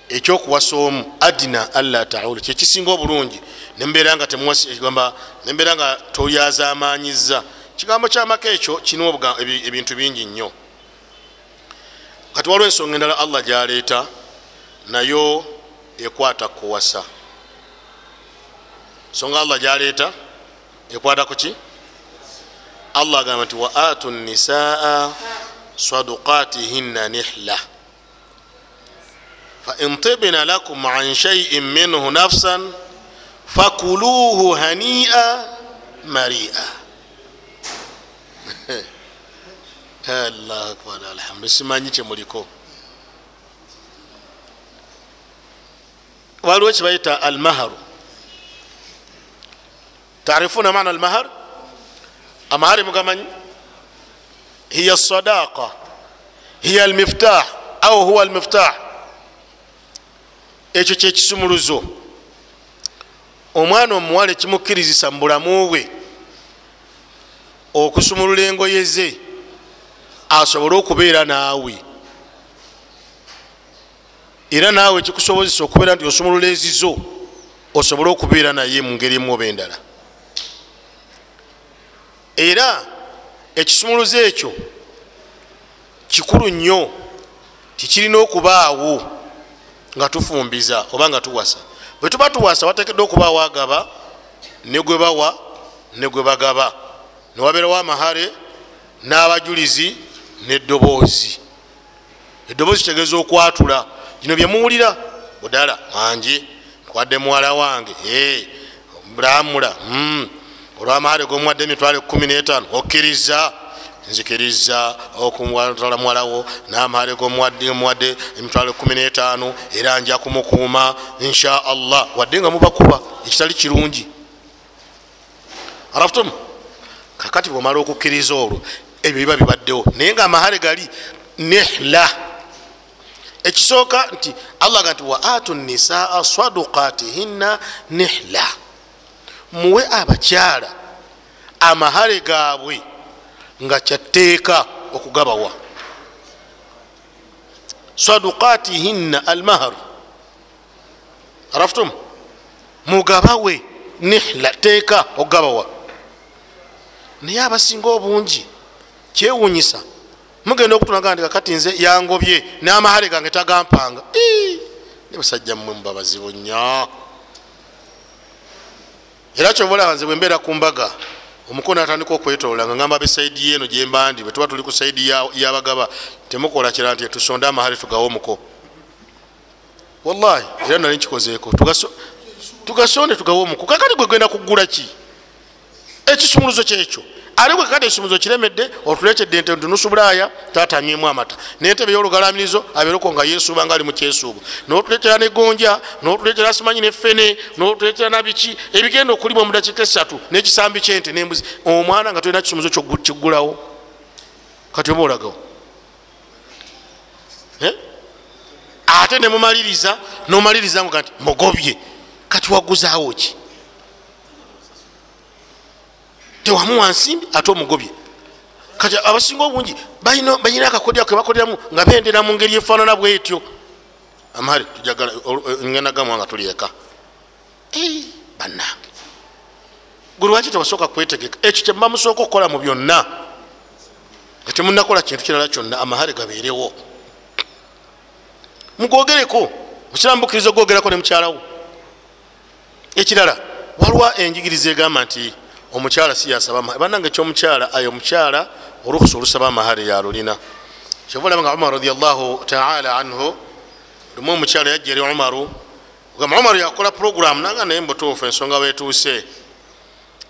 Ekyokuwasa omu adina alla taulu kyekisinga obulungi nembeera nga temuwasgamba nembeera nga toyazamanyiza kigambo kyamaka ekyo kirina ebintu bingi nnyo. Kati waliwo ensonga endala allah gyaleeta nayo ekwata kuwasa. Songa allah gyaleeta ekwata kuki allah agamba nti wa atu nisaa sadukatihinna nihla. Fain tibna lakum an shaiin minhu nafsan fakuluhu hania maria. Alhamdu simanyi kyemuliko waliwo kibayita almaharu tarifuna mana almahar amahari mugamanyi hiya sadaqa. Hiya almiftah. Au huwa almiftah? Ekyo kyekisumuluzo omwana omuwala ekimukkirizisa mu bulamu bwe okusumulula engoye ze asobole okubeera naawe. Era naawe kikusobozesa okubeera nti osumulula ezizo osobole okubeera naye mu ngeri emu oba endala era ekisumuluzo ekyo kikulu nnyo tikirina okubaawo nga tufumbiza oba nga tuwasa. Bwe tuba tuwasa watekedde okubaawo agaba ne gwe bawa ne gwe bagaba. Newabeerawo amahare n'abajulizi nedoboozi eddoboozi kitegeeza okwatula. Gino byemuwulira budala wange twadde muwala wange lamula olwamahale gomuwadde emitwalo ekumi n'etaano okkiriza nzikiriza okumwatala muwalawo namahale gomuwadde emitwalo ekumi n'etaano era nja kumukuuma insha allah. Wadde nga mubakuba ekitali kirungi. Araftum kakati bwomala okukkiriza olwo ebyo biba bibaddewo. Naye nga amahale gali nihla. Ekisooka nti allah ga nti wa atu nisaa sadukatihinna nihla muwe abakyala amahale gaabwe nga kyatteeka okugabawa. Sadukatihinna almahar. Araftum mugabawe nihla teeka okugabawa. Naye abasinga obungi kyewunyisa mugenda okutunaga ndi kakati nze yangobye n'amahale gange tagampanga. Ne basajja mmwe mubabazibu nnyo era kyobalaba nze bwembeera ku mbaga omukono atandika okwetolola nga ngamba besaidi yeno gyembandi bwetuba tuli ku saidi yabagaba temukola kira nti tusonde amahale tugawe omuko. Wallahi era nali nkikozeeko. Tugasonde tugawe omuko. Kakati gwegenda kugula ki? Ekisumuluzo kyekyo ali bwe kakati ekisumuluzo kiremedde otulekedde ente tunusubulaaya tatamyemu amata. Nentebe yolugalamirizo abeereko nga yesuuba nga ali mukyesuubo notulekera negonja notulekera simanyi nefene notulekera nabiki ebigenda okulibwa mudakika esatu nekisambi kyente nembuzi. Omwana nga tulina kisumuluzo kiggulawo kati oba olagawo? Ate nemumaliriza nomaliriza nga nti mugobye kati waguzaawo ki tewamuwa nsimbi ate omugobye. Kati abasinga obungi balina akakodya kebakoleramu nga bendera mu ngeri efaanana bwetyo. Amahale tujagala ngenda gamwa nga tulyeka bannange gwe lwaki tewasooka kwetegeka? Ekyo kyemuba musooka okukola mu byonna. Nga temunakola kintu kirala kyonna amahale gabeerewo. Mugogereko musiramu bukiriza ogwogerako ne mukyalawo. Ekirala waliwo enjigiriza egamba nti omukyala siyasaba bananga ekyomukyala ayo omukyala olukusa olusaba amahale yalulina kyovalaba nga umar radiallahu taala anhu lumu omukyala yajja eri umaru gamba umaru yakola programu naga naye mbutuufu ensonga wetuuse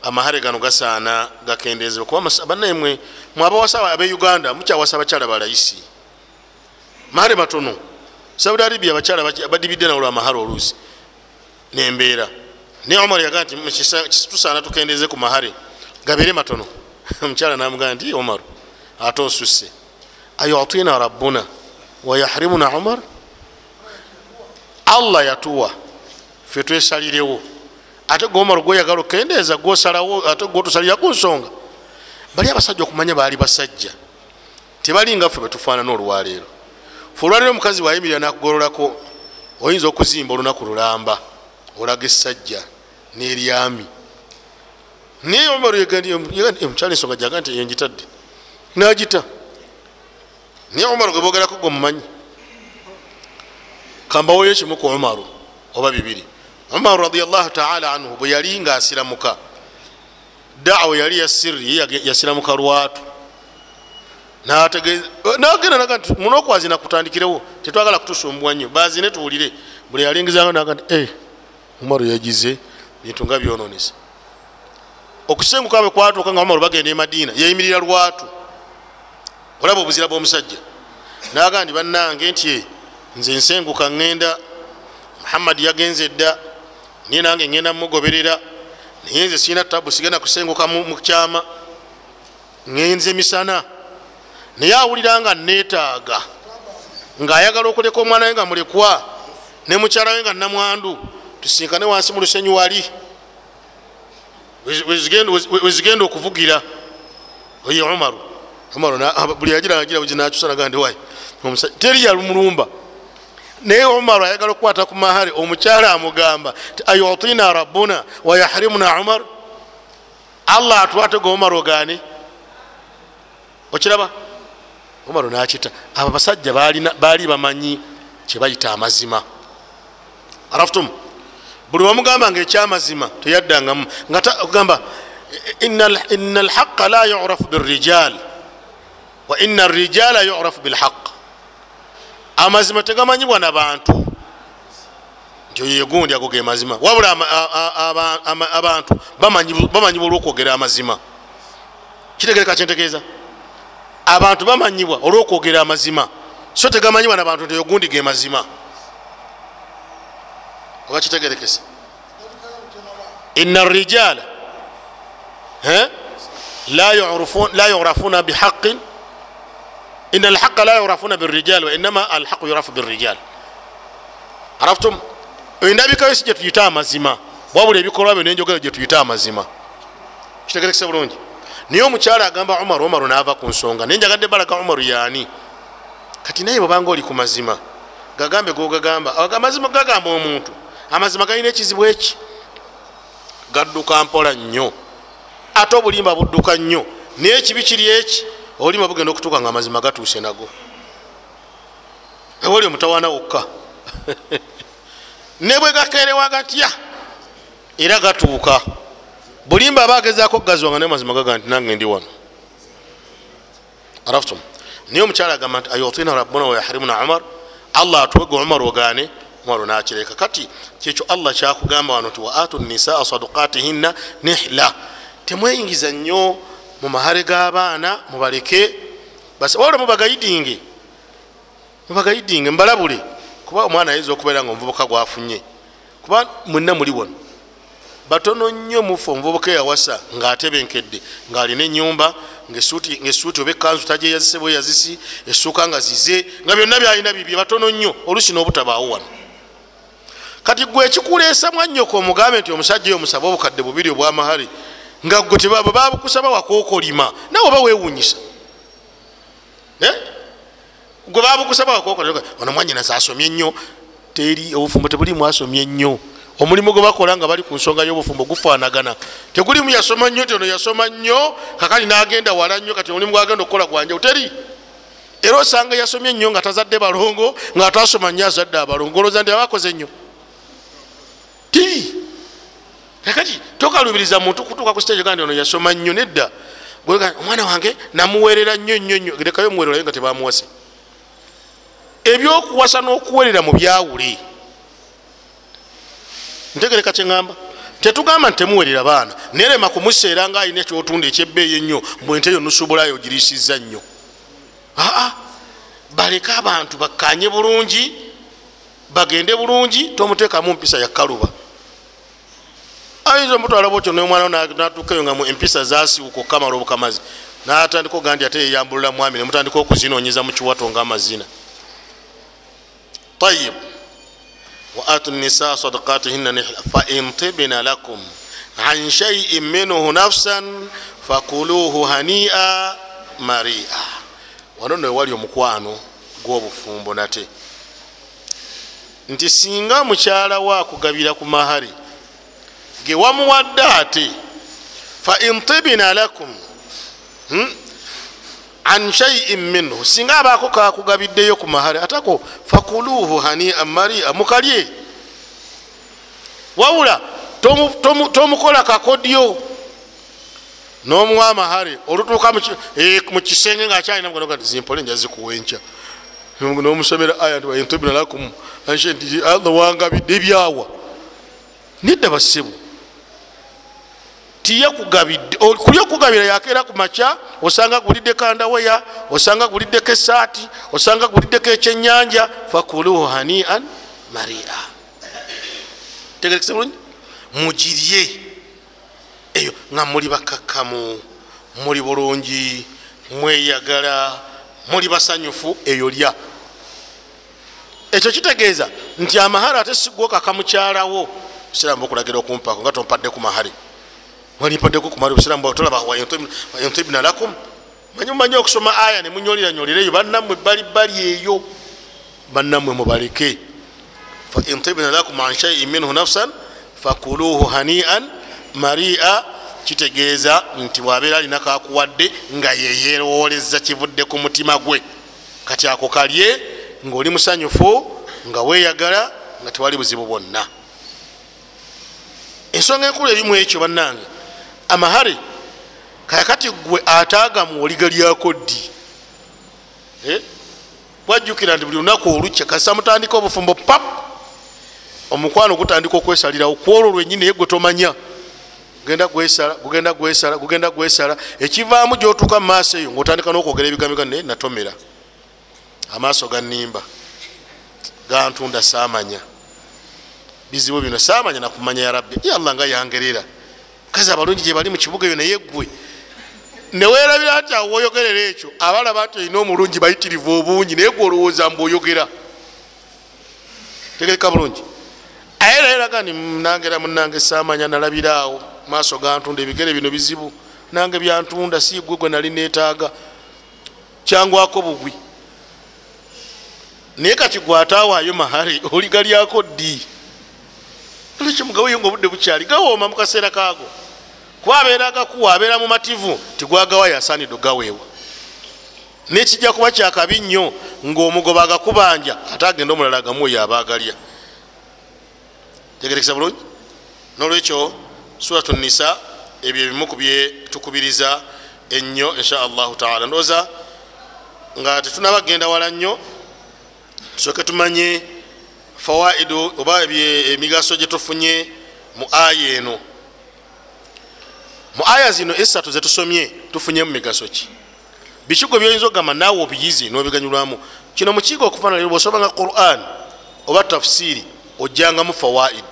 amahale gano gasaana gakendezebwa kuba banaemwe mwabawasa abe uganda mukyawasa abakyala balayisi mahale matono saudi arabia abakyala badibidde nawolwa amahale oluusi nembeera naye omar yagaa nti tusaana tukendeze ku mahare. Gabeere matono. Omukyala namugamba nti omaru ate osusse. Ayutina rabbuna wayahrimuna umar allah yatuwa fe twesalirewo. Ate gomaru gwoyagala okendeeza gwosalawo ate gwotusalira ku nsonga. Bali abasajja okumanya baali basajja. Tebalinga ffe betufaanana olwaleero. Fe olwaleero omukazi wayimirira nakugololako oyinza okuzimba olunaku lulamba olaga essajja neryami naye omukyala ensonga jaga nti yengitadde nagita. Naye omaru gwe bogerako gwe mumanyi kambawoyo kimu ku omaru oba bibiri. Omaru radiallahu taala anhu bwe yali nga asiramuka dawa yali yasirri yasiramuka lwatu. Nagenda naga nti munokwazina kutandikirewo tetwagala kutusumbuwa nnyo. Bazine tuwulire. Buli yalingizanga naga nti e umaru yagize bintu nga byononesa okusenguka bwe kwatuuka nga umaru bagenda emadiina yayimirira lwatu. Olaba obuzira bwomusajja. Naga nti bannange nti nze nsenguka ŋŋenda muhammadi yagenze edda niye nange ŋŋenda mumugoberera naye nze sirina tabu sigenda kusenguka mukyama ŋenze misana. Naye awulira nga neetaaga ngaayagala okuleka omwana we nga mulekwa ne mukyala we nga namwandu tusinkane wansi mu lusenyu wali. Wezigenda okuvugira. Oye umaru umaru buli yagiragira nakyusanaga ndi wayi teri yalumulumba naye umaru ayagala okukwata ku mahari omukyala amugamba ti ayutina rabbuna wayahrimuna umar allah atwate ge umaru ogane okiraba? Umaru nakita abo basajja baali bamanyi kyebayita amazima. Araftum buli wamugamba nga ekyamazima teyaddangamu. Ngagamba ina alhaqa la yurafu birijal wa ina arijala yurafu bilhaq. Amazima tegamanyibwa nabantu nti oyegundi ago ge mazima wabula abantu bamanyibwa olwokwogera amazima. Kitegereka kyentegeeza abantu bamanyibwa olwokwogera amazima. So tegamanyibwa nabantu nti oyogundi ge mazima oba kitegerekesa ina arijala la yurafuna bihaqin. Ina alhaqa la yurafuna birijal wainama alhaqu yurafu birijal araftum endabikayo si gyetuyita amazima. Wabula ebikolwa byo nenjogero gyetuyita amazima. Kitegerekesa bulungi. Naye omukyala agamba umaru umaru nava ku nsonga. Naye njagadde balaga umaru yaani kati naye bwebanga oli ku mazima gagambe gogagamba amazima gagamba omuntu amazima galina ekizibu eki? Gadduka mpola nnyo. Ate obulimba budduka nnyo. Naye ekibi kiri eki? Obulimba bugenda okutuuka nga amazima gatuuse nago. Ewali omutawaana wokka. Ne bwe gakerewa gatya era gatuuka. Bulimba aba agezako gazwanga naye mazima gaga nti nange ndi wano. Araftum naye omukyala agamba nti ayutina rabbuna wayahrimuna umar? Allah atuwege umar ogane umaru nakireka kati kyekyo allah kyakugamba wano ti waatu nisaa sadukatihinna nihla. Temweyingiza nnyo mu mahare g'abaana mubaleke. Wabula mubagaidinge mubagaidinge mubalabule kuba omwana ayinza okubeera nga omuvubuka gwafunye. Kuba mwenna muli wano. Batono nnyo mufe omuvubuka eyawasa ngaatebenkedde ngaalina enyumba ngaesuuti oba ekanzu tajeyazise bweyazisi essuuka nga zize nga byonna byalina bibye. Batono nnyo olusi n'obutabaawo wano kati gwe ekikuleesa mwannyoka omugambe nti omusajja oyo musaba obukadde bubiri obwamahale nga gwe tebaba babukusaba wakookolima nawe oba wewunyisa gwe babukusaba wakookolima ono mwanyinaza asomye nnyo teri obufumbo tebulimu asomye nnyo. Omulimu gwe bakola nga bali ku nsonga y'obufumbo gufaanagana. Tegulimu yasoma nnyo ti ono yasoma nnyo kakali n'agenda wala nnyo kati omulimu gwagenda okukola gwanjao teri? Era osanga yasomye nnyo nga tazadde balongo nga tasoma nnyo azadde abalongo olowooza nti abakoze nnyo tiri kakati tokalubiriza muntu kutuuka ku stage gandi ono yasoma nnyo nedda. Omwana wange namuwerera nnyo nnyo nnyo. Lekayo muwererayo nga tebamuwase. Ebyokuwasa n'okuwerera mu byawule ntegereka kyeŋamba tetugamba nti temuwerera baana. Nerema kumuseera nga alina ekyotunda ekyebbeeyi ennyo bwente yo nusubulayo ogirisiza nnyo. Aa baleke abantu bakkanye bulungi bagende bulungi tomuteekamu mpisa yakaluba ayinza omutwala bwotyo nomwana natukayo nga empisa zasiwuka okamala obukamazi natandika oga ndi ate yeyambulula mwami nemutandika okuzinonyeza mukiwato nga amazina tayib wa atu nisa sadakatihina nihla faintibina lakum an shaiin minhu nafsan fakuluhu hania maria wano no ewali omukwano gwobufumbo nate nti singa mukyala we akugabira ku mahari gewamuwadde ate faintibina lakum hmm? an shaiin minhu singa abaako kakugabiddeyo ku mahari atako fakuluhu hania maria mukalye wawula tomukola kakodyo nomuwa amahare olutuuka mu kisenge nga akyalina zimpole nja zikuwa enkya nomusomera aya ntibina lakum nti allah wangabidde ebyawa. Nedda bassebo. Tiyakugabidde kuli okugabira yakeera ku makya osanga gulidde kandaweya osanga guliddeko esaati osanga guliddeko ekyenyanja fakuluhu hanian maria. Tegerekese bulungi? Mugirye. Eyo nga muli bakakkamu muli bulungi mweyagala muli basanyufu eyo lya. Ekyo kitegeeza nti amahari ate sigwokaka mukyalawo siramu okulagira okumpako nga tompadde ku mahari walimpaddeku kumari busiramu tolaba wayantibina lakum? Manyi mumanyi okusoma aya nemunyoliranyolireyo bannamwe bali bali eyo. Bannamwe mubaleke faintibina lakum an shaiin minhu nafsan fakuluhu hanian maria kitegeeza nti bwabeera alina kakuwadde nga yeyerowoleza kivudde ku mutima gwe. Kati ako kalye ngaoli musanyufu nga weyagala nga tewali buzibu bwonna. Ensonga enkulu erimu ekyo bannange. Amahare kakati gwe ataagamu oliga lyako ddi? Wajjukira nti buli lunaku olukya kasita mutandika obufumbo pap! Omukwano gutandika okwesalirawo kwolwo lwenyini naye gwe tomanya gugenda gwesala gugenda gwesala ekivaamu gyotuuka mumaaso eyo ngaotandika nokwogera ebigambo naye natomera. Amaaso ganimba gantunda saamanya. Bizibu bino saamanya nakumanya ya rabbi. Ye allah nga yangerera. Kazi abalungi gyebali mukibuga eyo naye gwe newerabira nti awo woyogerera ekyo abalaba nti olina omulungi bayitirivu obungi naye gwe olowooza mbu oyogera. Tegereka bulungi. Aye naye raga ni nangera munange saamanya nalabiraawo maaso gantunda ebigere bino bizibu. Nange byantunda si gwe nali netaaga kyangwako bugwi. Naye kati gwatawaayo mahare oligalyako ddi? Olekyomugaweyo nga obudde bukyali? Gawooma mukaseera kaago kuba abeera agakuwa abeera mu mativu tigwagawayo asaanidde ogaweewa nekijja kuba kyakabi nnyo ngaomugoba agakubanja ate agenda omulala agamuweyo abaagalya. Tegerekesa bulungi? Nolwekyo suratu nisa ebyo ebimu ku byetukubiriza ennyo insha allahu taala. Ndowooza nga tetunabagenda wala nnyo tusooke tumanye fawaidu oba emigaso gyetufunye mu aya eno. Mu aya zino esatu zetusomye tufunye mu migaso ki? Bikigo byoyinza okugamba naawe obiyizi nobiganyulwamu. Kino mukiiga okufanaliro bwosomanga quran oba tafsiri ojjangamu fawaid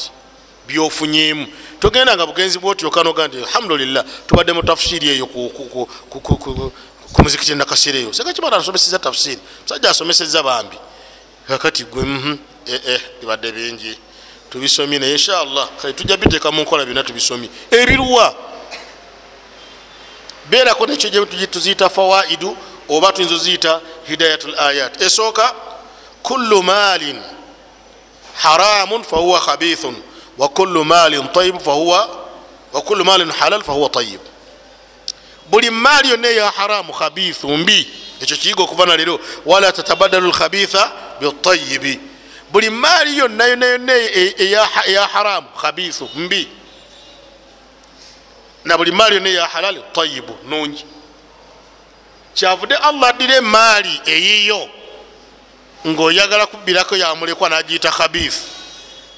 byofunyemu togenda nga bugenzi bwotyokanoga nti alhamdulillah tubadde mu tafsiri eyo ku muzikiti nakaseera eyo. Sekakibata asomeseza tafsiri. Musajja asomeseza bambi. Kakati gwe bibadde bingi. Tubisomye naye inshallah. Kale tujja biteeka mu nkola byonna tubisomye. Ebiruwa beerako nekyo tuziyita fawaidu oba tuyinza oziyita hidayatul ayat. Esooka kullu malin haramun fahuwa khabithun wakulu malin tayib fahuwa wakulu malin halal fahuwa tayib buli maali yonna eya haramu khabithu mbi ekyo kiyiga okuva nalero wala tatabadalu lkhabitha bitayibi buli maali yonna yonna yonna eya haramu khabithu mbi. Na buli maali yonna eya halali tayibu nungi kyavudde allah addira emaali eyiyo ngaoyagala kubbirako yamulekwa nagiyita khabithu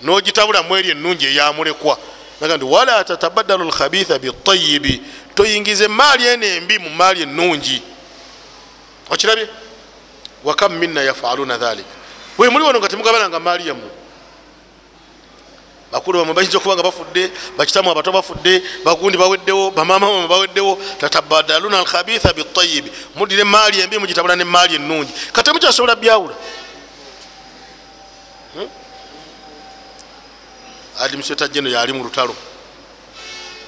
nogitabulamu eri enungi eyamulekwa. Nti wala tatabadalu lkhabitha bitayibi toyingiza emaali eno embi mu maali enungi okirabye? Wakam minna yafaluna dhalik? We muli wano nga temugabananga maali yammwe. Bakulu bamwe bayinza okuba nga bafudde bakitamu abato bafudde bagundi baweddewo bamama bamwe baweddewo tatabadaluna alkhabitha bitayibi mudira emaali embi mugitabula nemaali enungi kate mukyasobola byawula Adimiseta jeno yali mu lutalo.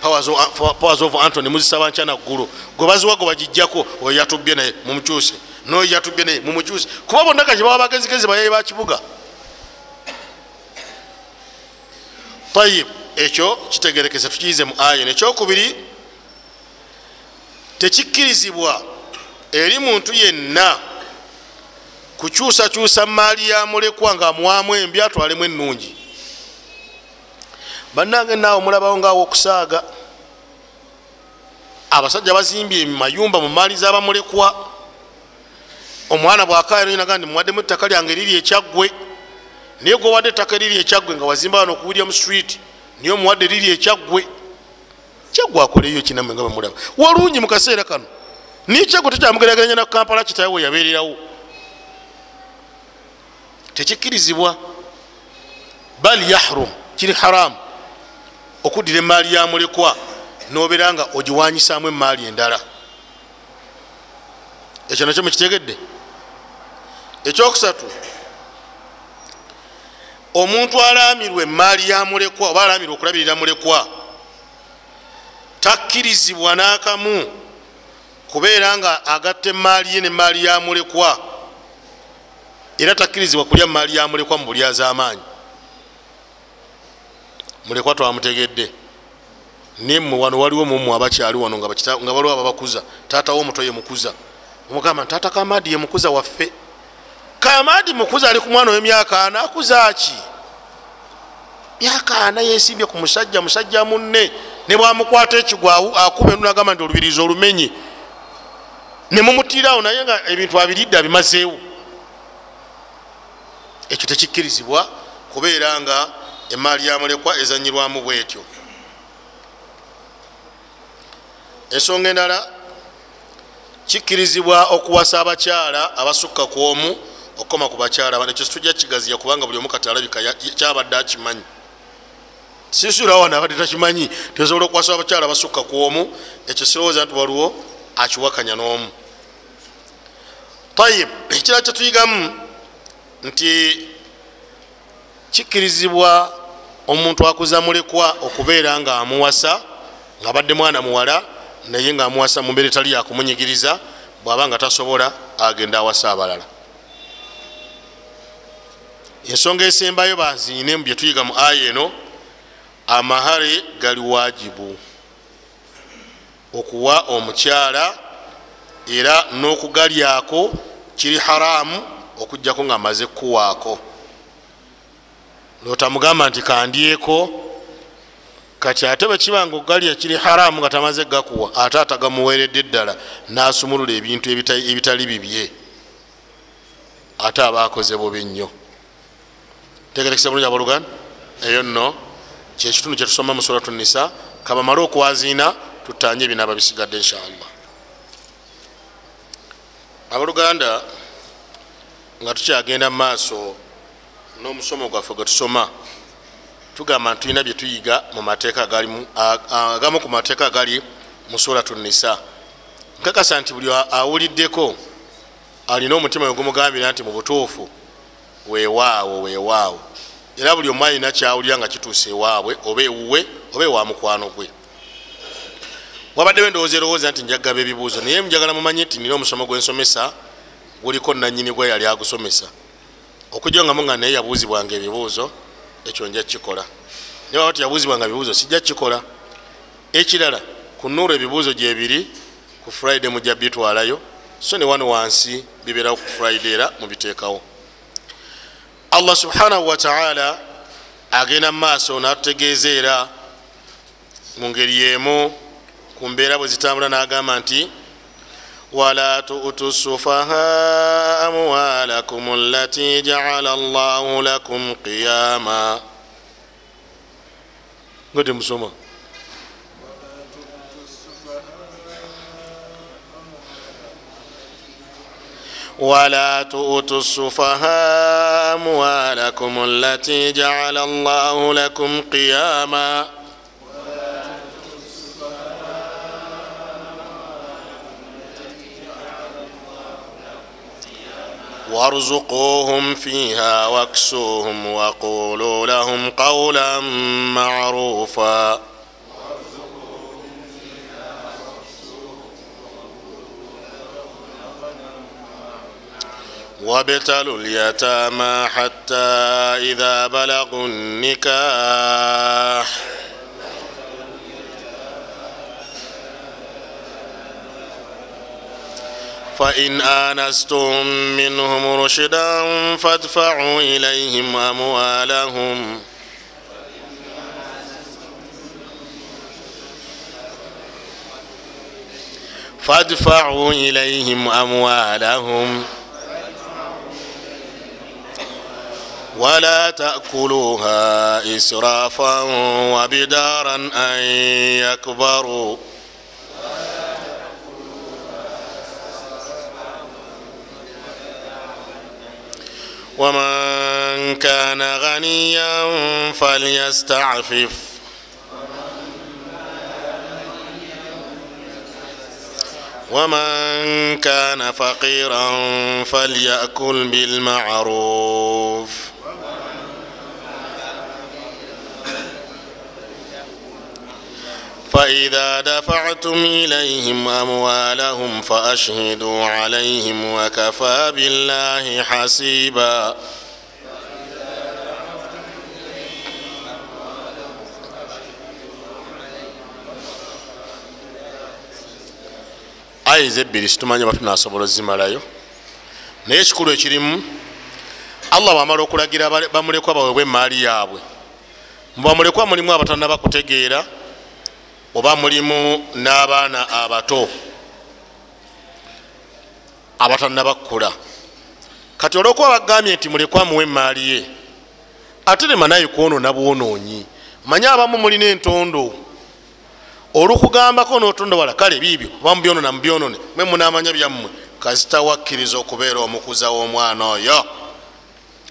Powers of- antony muzisaba nkyana ggulu gwe baziwa gwe bagijjako oyo yatubye naye mumukyuse noyo yatubye naye mumukyuse kuba bonna kati baba bagezigezi bayayi bakibuga tayib ekyo kitegerekese tukiyize mu aya nekyokubiri tekikkirizibwa eri muntu yenna kukyusakyusa maali ya mulekwa nga amuwaamu embi atwalemu ennungi bannange naawe mulabawo ngaawo okusaaga abasajja bazimbye mayumba mu maali z'abamulekwa. Omwana bwakaanaga ndi muwaddemu ettaka lyange riri ekyaggwe naye gwe wadde ettaka riri ekyaggwe nga wazimba wano ku william street niye omuwadde riri ekyaggwe kyaggwe akoleyo kinamwe nga bemulaba walungi mu kaseera kano. Niye kyaggwe tekyamugeraganya na kampala kitawe we yabeererawo. Tekikkirizibwa. Bal yahrum kiri haramu okuddira emaali ya mulekwa nobeera nga ogiwanyisaamu emaali endala. Ekyo nakyo mukitegedde ekyokusatu omuntu alaamirwa emaali ya mulekwa oba alaamirwa okulabirira mulekwa takkirizibwa n'akamu kubeera nga agatta emaali ye nemaali ya mulekwa era takkirizibwa kulya maali ya mulekwa mu bulya z'amaanyi mulekwa twamutegedde. Nemwe wano waliwo mumu abakyali wano nga waliwo ababakuza. Taatawo omuto ye mukuza. Omugamba nti taata kamadi ye mukuza waffe. Kamadi mukuza ali ku mwana w'emyaka ana akuza ki? Myaka ana yesimbye ku musajja musajja munne. Ne bwamukwata ekigwawu akuba enu nagamba nti olubirizi olumenye nemumutirawo naye nga ebintu abiridde abimazeewo ekyo tekikkirizibwa kubeera nga emaali ya mulekwa ezanyirwamu bwetyo. Ensonga endala kikkirizibwa okuwasa abakyala abasukka ku omu okukoma ku bakyala bano. Ekyo situjja kigaziya kubanga buli omu kati alabika ya- kyabadde akimanyi. Sisulawo wano abadde takimanyi tosobola okuwasa abakyala abasukka ku omu ekyo sirowooza nti waliwo akiwakanya n'omu. Tayib ekirala kyetuyigamu nti kikkirizibwa omuntu akuza mulekwa okubeera nga amuwasa nga abadde mwana muwala naye nga amuwasa mu mbeera etali yakumunyigiriza bwaba nga tasobola agenda awasa abalala. Ensonga esembayo baziine mu byetuyiga mu aya eno amahare gali wajibu okuwa omukyala era n'okugalyako kiri haramu okugjako nga amaze kuwaako lotamugamba nti kandyeko kati ate bwekibanga ogalya kiri haramu nga tamaze gakuwa ate atagamuweredde eddala nasumulula ebintu ebita- ebitali bibye. Ate aba akoze bubi nnyo. Tegerekesa bulungi abaluganda eyo nno kyekitundu kyetusoma mu suratu nisa kabamale okwaziina tutanye ebinaaba bisigadde inshallah abaluganda nga tukyagenda mu maaso n'omusomo gwaffe gwe tusoma tugamba nti tulina byetuyiga agamu ku mateeka agali mu suratu nisa nkakasa nti buli awuliddeko alina omutima we gumugambira nti mu butuufu weewaawo weewaawo. Era buli omu alina kyawulira nga kituusa ewaabwe oba ewuwe oba ewa mukwano gwe. Wabaddewo endowooza erowooza nti njagaba ebibuuzo naye njagala mumanye nti nina omusomo gwensomesa guliko nanyini gwe yali agusomesa okujjangamu nga naye yabuuzibwanga ebibuuzo ekyo nja kikola naye waba tiyabuuzibwanga bibuuzo sijja kikola ekirala ku nuuru ebibuuzo gyebiri ku friday mujja bitwalayo so ne wano wansi bibeerawo ku friday era mubiteekawo allah subhanahu wataala agenda mu maaso natutegeeza era mu ngeri yemu ku mbeera bwe zitambula n'agamba nti ولا تؤتوا السفهاء أموالكم التي جعل الله لكم قياما. قد مسوما ولا تؤتوا السفهاء أموالكم التي جعل الله لكم قياما. وارزقوهم فيها واكسوهم وقولوا لهم قولا معروفا. وابتلوا اليتامى حتى إذا بلغوا النكاح. فإن آنستم منهم رشدا فادفعوا إليهم أموالهم. فادفعوا إليهم أموالهم. ولا تأكلوها إسرافا وبدارا أن يكبروا. ومن كان غنيا فليستعفف. ومن كان فقيرا فليأكل بالمعروف. فإذا دفعتم إليهم أموالهم فأشهدوا عليهم وكفى بالله حسيبا aya ezebbiri situmanye batunasobola ozimalayo naye ekikulu ekirimu allah bwamala okulagira bamulekwa bawebwa emaali yaabwe mubamulekwa mulimu abatanaba kutegeera oba mulimu n'abaana abato abatanaba kukula kati olwokuba bagambye nti mulekwa muwe emaali ye ate nemanaye kwonona bwonoonyi manye abamu mulina entondo olukugambako notondowala kale biibyo oba mubyonona mubyonone mwe munamanya byammwe. Kasita wakkiriza okubeera omukuza w'omwana oyo.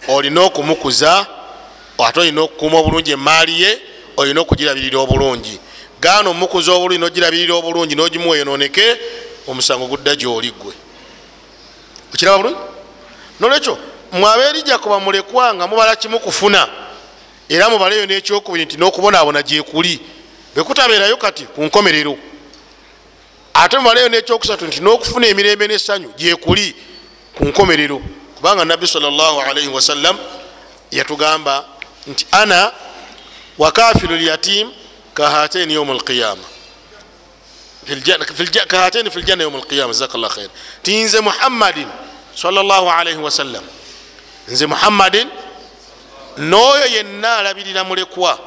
Olina okumukuza ate olina okukuuma obulungi emaali ye olina okugirabirira obulungi gaana omukuza obulungi nogirabirira obulungi nogimuwa yononeke omusango gudda gyoli gwe okiraba bulungi? Nolwekyo mwabeerijja kuba mulekwa nga mubala kimu kufuna era mubaleyo nekyokubiri nti nokubonaabona gyekuli bekutabeerayo kati ku nkomerero. Ate mubaleyo nekyokusatu nti nokufuna emirembe nessanyu gyekuli ku nkomerero kubanga nabbi salaalaihi wasallam yatugamba nti ana wakafiru lyatim kahataini yaum alqiyama kahataini fi ljanna yaum alqiyama jazakallah khair ti nze muhammadin salaalaihi wasallam nze muhammadin n'oyo yenna alabirira mulekwa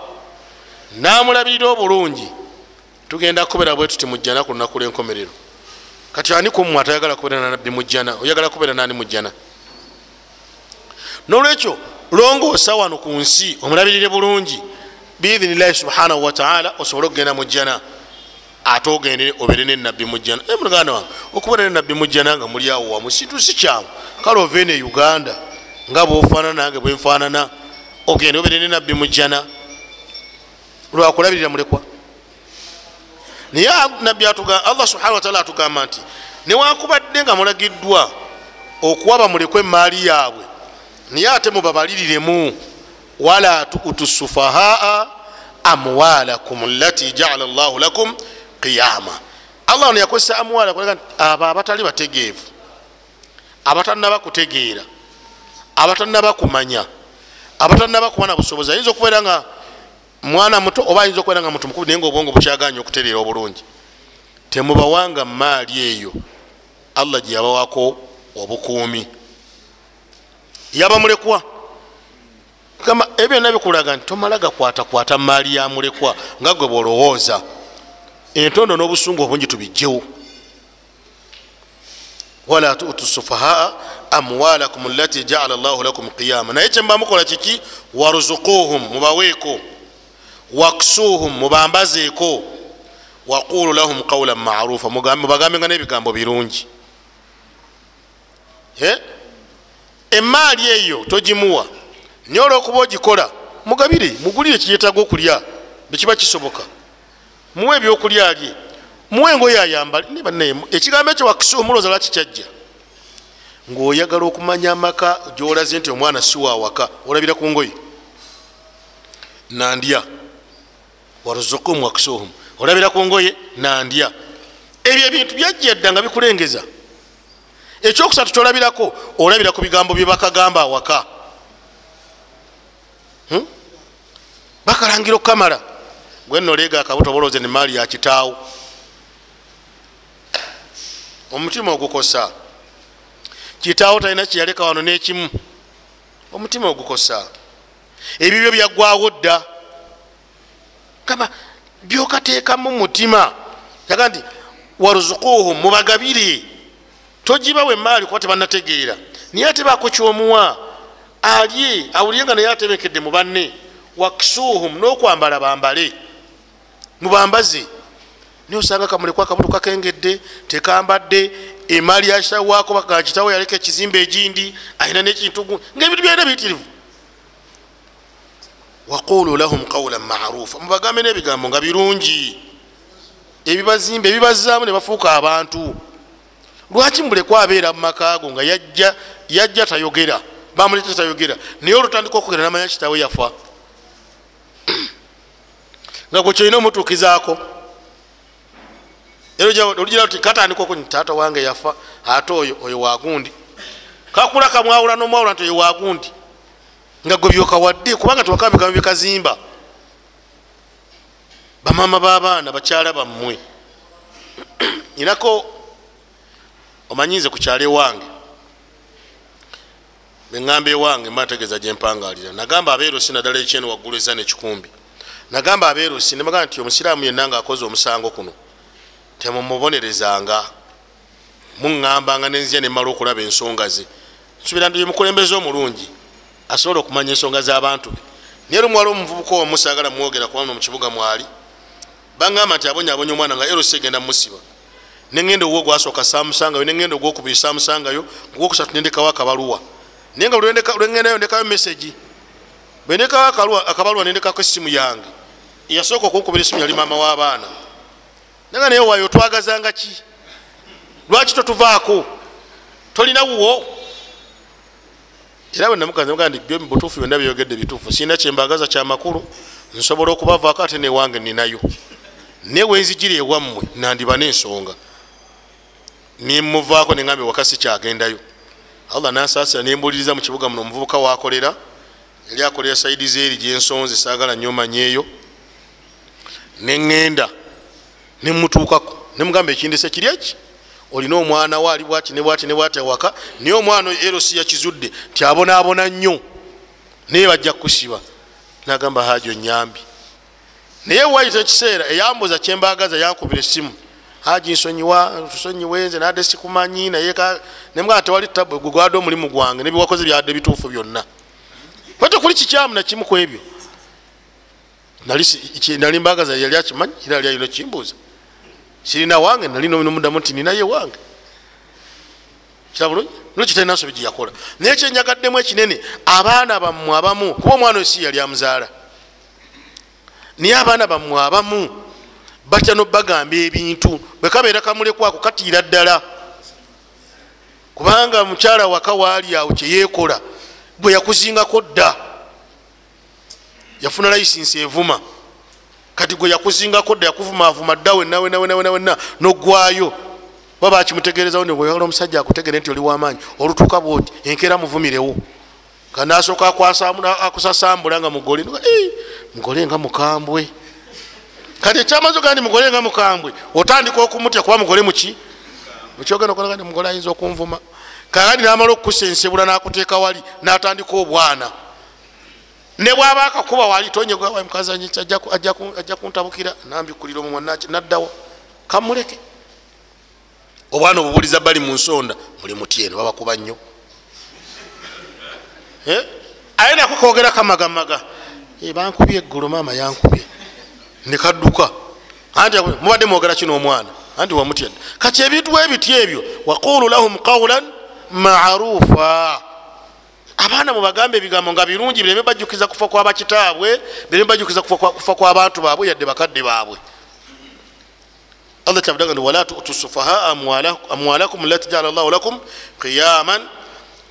namulabirira obulungi tugenda kubeera bwe tuti mujjana ku lunaku lwenkomerero kati ani kummwe atayagala kubeera nanabbi mujjana oyagala kubeera nani mujjana nolwekyo longoosa wano ku nsi omulabirire bulungi biidhinillahi subhanahu wataala osobole okugenda mujjana ate ogende obere nenabbi mujjana e muluganda wange okubeera nenabbi mujjana nga muli awo wamu sintu si kyangu kale ove ne uganda nga bwofaanana nange bwenfaanana ogende obere nenabbi mujjana lwakulabirira mulekwa. Naye nabbi allah subhana wataala atugamba nti newakubadde nga mulagiddwa okuwaba mulekwa emaali yaabwe naye ate mubabaliremu wala tuutu sufahaa amwalakum lati jaala llahu lakum qiyama allah ono yakozesa amwala kulaga nti abo abatali bategeevu abatanaba kutegeera abatanaba kumanya abatanaba kuba na busobozi ayinza okubeera nga mwana muto oba ayinza okubeera nga muntu mukulu naye nga obwongo bukyaganya okutereera obulungi temubawanga maali eyo allah gyeyabawako obukuumi yaba mulekwa gamba ebyo byonna bikulaga nti tomala gakwatakwata maali ya mulekwa nga gwe bwolowooza. Entondo n'obusungu obungi tubijjewo. Wala tutu sufahaa amwalakum lati jaala llahu lakum qiyama naye kyemuba mukola kiki? Waruzukuhum mubaweeko. Waksuhum mubambazeeko. Waqulu lahum qawlan marufa mubagambenga n'ebigambo birungi. Emaali eyo togimuwa naye olwokuba ogikola. Mugabire mugulire kiyetaga okulya bekiba kisoboka. Muwe ebyokulya alye muwe engoye ayambale. Ekigambo ekyo wakisuumulooza lwaki kyajja? Ngaoyagala okumanya amaka gyolaze nti omwana siwaawaka olabira ku ngoye. Nandya. Warzukum waksuhum olabira ku ngoye nandya. Ebyo ebintu byajja dda nga bikulengeza. Ekyokusatu kyolabirako olabira ku bigambo byebakagamba awaka? Bakalangira okukamala gwenolega akabuto bolooze ne maali yakitaawo omutima ogukosa. Kitaawo talina kyeyaleka wano nekimu. Omutima ogukosa. Ebibyo byaggwawo dda. Kaba byokateekamu mutima. Yaga nti waruzukuhum mubagabire. Togibawe emaali kuba tebanategeera naye atebaako kyomuwa alye awulire nga naye atebekedde mu banne waksuhum n'okwambala bambale. Mubambaze naye osanga kamulekw akabuto kakengedde tekambadde emaali yakitawaako bakakitawo yaleka ekizimba egindi alina nekintu ngaebintu byalina biyitirivu. Waqulu lahum qawlan marufa mubagambe n'ebigambo nga birungi. Ebibazimba ebibazaamu nebafuuka abantu. Lwaki mulekw abeera mumakago nga yajja yajja tayogera bamuleta tayogera naye olutandika okwogera namanya kitawe yafa. Nga gwe kyolina omutuukizaako. Olugira ti katandika oku taata wange yafa ate oyo oyo wagundi kakula kamwawula nomwawula nti oyo wagundi nga gwe byokawadde kubanga tewakaba bigambo byekazimba bamama babaana bakyala bammwe. Inako omanyize ku kyalo ewange beŋamba ewange mbategeeza gyempangalira nagamba abeerosi naddala ekyeno waggulu eza nekikumbi nagamba abeerosi nebagamba nti omusiraamu yenna nga akoze omusango kuno temumubonerezanga. Muŋambanga nenzija nemala okulaba ensonga ze. Nsubira ndi mukulembeze omulungi asobola okumanya ensonga z'abantu be. Naye lumwala omuvubuka owamu saagala mwogera kubana mukibuga mwali. Baŋamba nti abonyabonya omwana nga erosi egenda mumusiba neŋenda ogwo gwasooka samusangayo neŋenda ogwokubiri samusangayo gwokusatu nendekawo akabaluwa naye nga lwengendayo ndekayo mesagi bwendekawo akabaluwa nendekako esimu yange eyasooka okwokubira esimu yali maama w'abaana. Naga naye waayo otwagazanga ki? Lwaki totuvaako? Tolina wuwo? Era bwenamugaa ndi byo butuufu byonna byogedde bituufu. Sirina kyembagaza kyamakulu nsobola okubavaako ate newange ninayo. Naye wenzijira ewammwe nandiba nensonga. Nimuvaako neŋambe wakasi kyagendayo allah nansasira nembuliriza mukibuga muno. Omuvubuka wakolera yali akolera saidi zeeri gyensonze sagala nyo manyeeyo neŋŋenda nemutuukako nemugamba ekindese kiryaki olina omwana we ali bwati nebwati nebwati awaka naye omwana erosi yakizudde ti abonaabona nnyo. Naye bajja kukusiba. Nagamba haji onyambi naye wayita ekiseera eyambuza kyembagaza yankubira esimu haji nsonyiwa tusonyiwenze nadde sikumanyi naye nemugamba tewali tabu gwe gwadde omulimu gwange nebiwakoze byadde bituufu byonna. Kwete kuli kikyamu nakimu ku ebyo. Nali mbagaza yali akimanyi era ali alina kimbuuza sirina wange nali nomudamu nti ninaye wange. Kirabulungi nokitalina nsobi gyeyakola naye kyenyagaddemu ekinene abaana bammwe abamu kuba omwana oyo si yali amuzaala naye abaana bammwe abamu batya nobagamba ebintu bwekabeera kamulekwako katiira ddala. Kubanga mukyala waka waali awo kyeyekola bwe yakuzingako dda. Yafuna layisinsi evuma. Kati gwe yakuzingako dda yakuvumavuma dda wenna wenna wenna wenna wenna nogwayo baba bakimutegerezawo nibweyagala omusajja akutegere nti oli wamaanyi olutuuka bwoti enkeera muvumirewo. Kanasooka akusasambula nga mugole mugole nga mukambwe kati ekyamazo gandi mugole nga mukambwe otandika okumutya kuba mugole muki? Mukyogenda okola gandi mugole ayinza okunvuma. Kagandi namala okukusensebula nakuteeka wali natandika obwana. Ne bwaba akakuba wali tonyegawa mukazi ajja kuntabukira nambikulira omumwa naddawa kamuleke. Obwana obubuliza bali mu nsonda muli mutyeno babakuba nnyo. Aye nako kogera kamagamaga. Bankubye eggulu maama yankubye nekadduka anti mubadde mwogera kino omwana anti wamutyadde kati ebintu ebiti ebyo waqulu lahum qawlan marufa. Abaana mubagambe ebigambo nga birungi bireme bajjukiza kufa kwabakitaabwe bireme bajjukiza kufa kwabantu baabwe yadde bakadde baabwe. Allah kyavudaga nti wala tutu sufahaa amwalakum lati jaala llahu lakum qiyaman.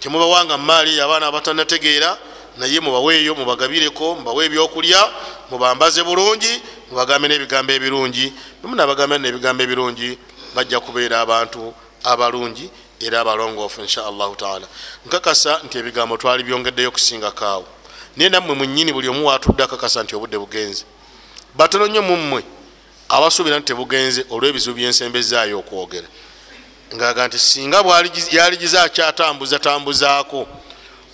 Temubawanga mumaali abaana abatanategeera naye mubaweeyo mubagabireko mubawe ebyokulya mubambaze bulungi mubagambe n'ebigambo ebirungi bemunabagambe n'ebigambo ebirungi bajja kubeera abantu abalungi era abalongoofu insha allahu taala. Nkakasa nti ebigambo twali byongeddeyo kusingakaawo naye nammwe mwenyini buli omu watudde akakasa nti obudde bugenze. Batono nnyo mummwe abasuubira nti tebugenze olw'ebizibu byensembezaayo okwogera. Ngaga nti singa yaligiza akyatambuza tambuzaako.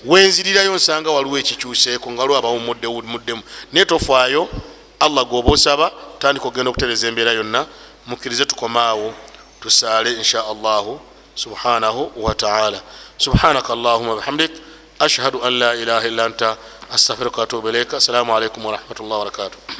Wenzirirayo nsanga waliwo ekikyuseeko nga lwaba wumuddemu naye tofaayo allah gwoba osaba tandika okgenda okutereza embeera yonna mukkirize tukomaawo tusaale insha allahu subhanahu wataala subhanaka allahuma bihamdik ashhadu an la ilaha illa anta astafiruka watubu ilaika assalamu alaikum warahmatullahi wabarakatuh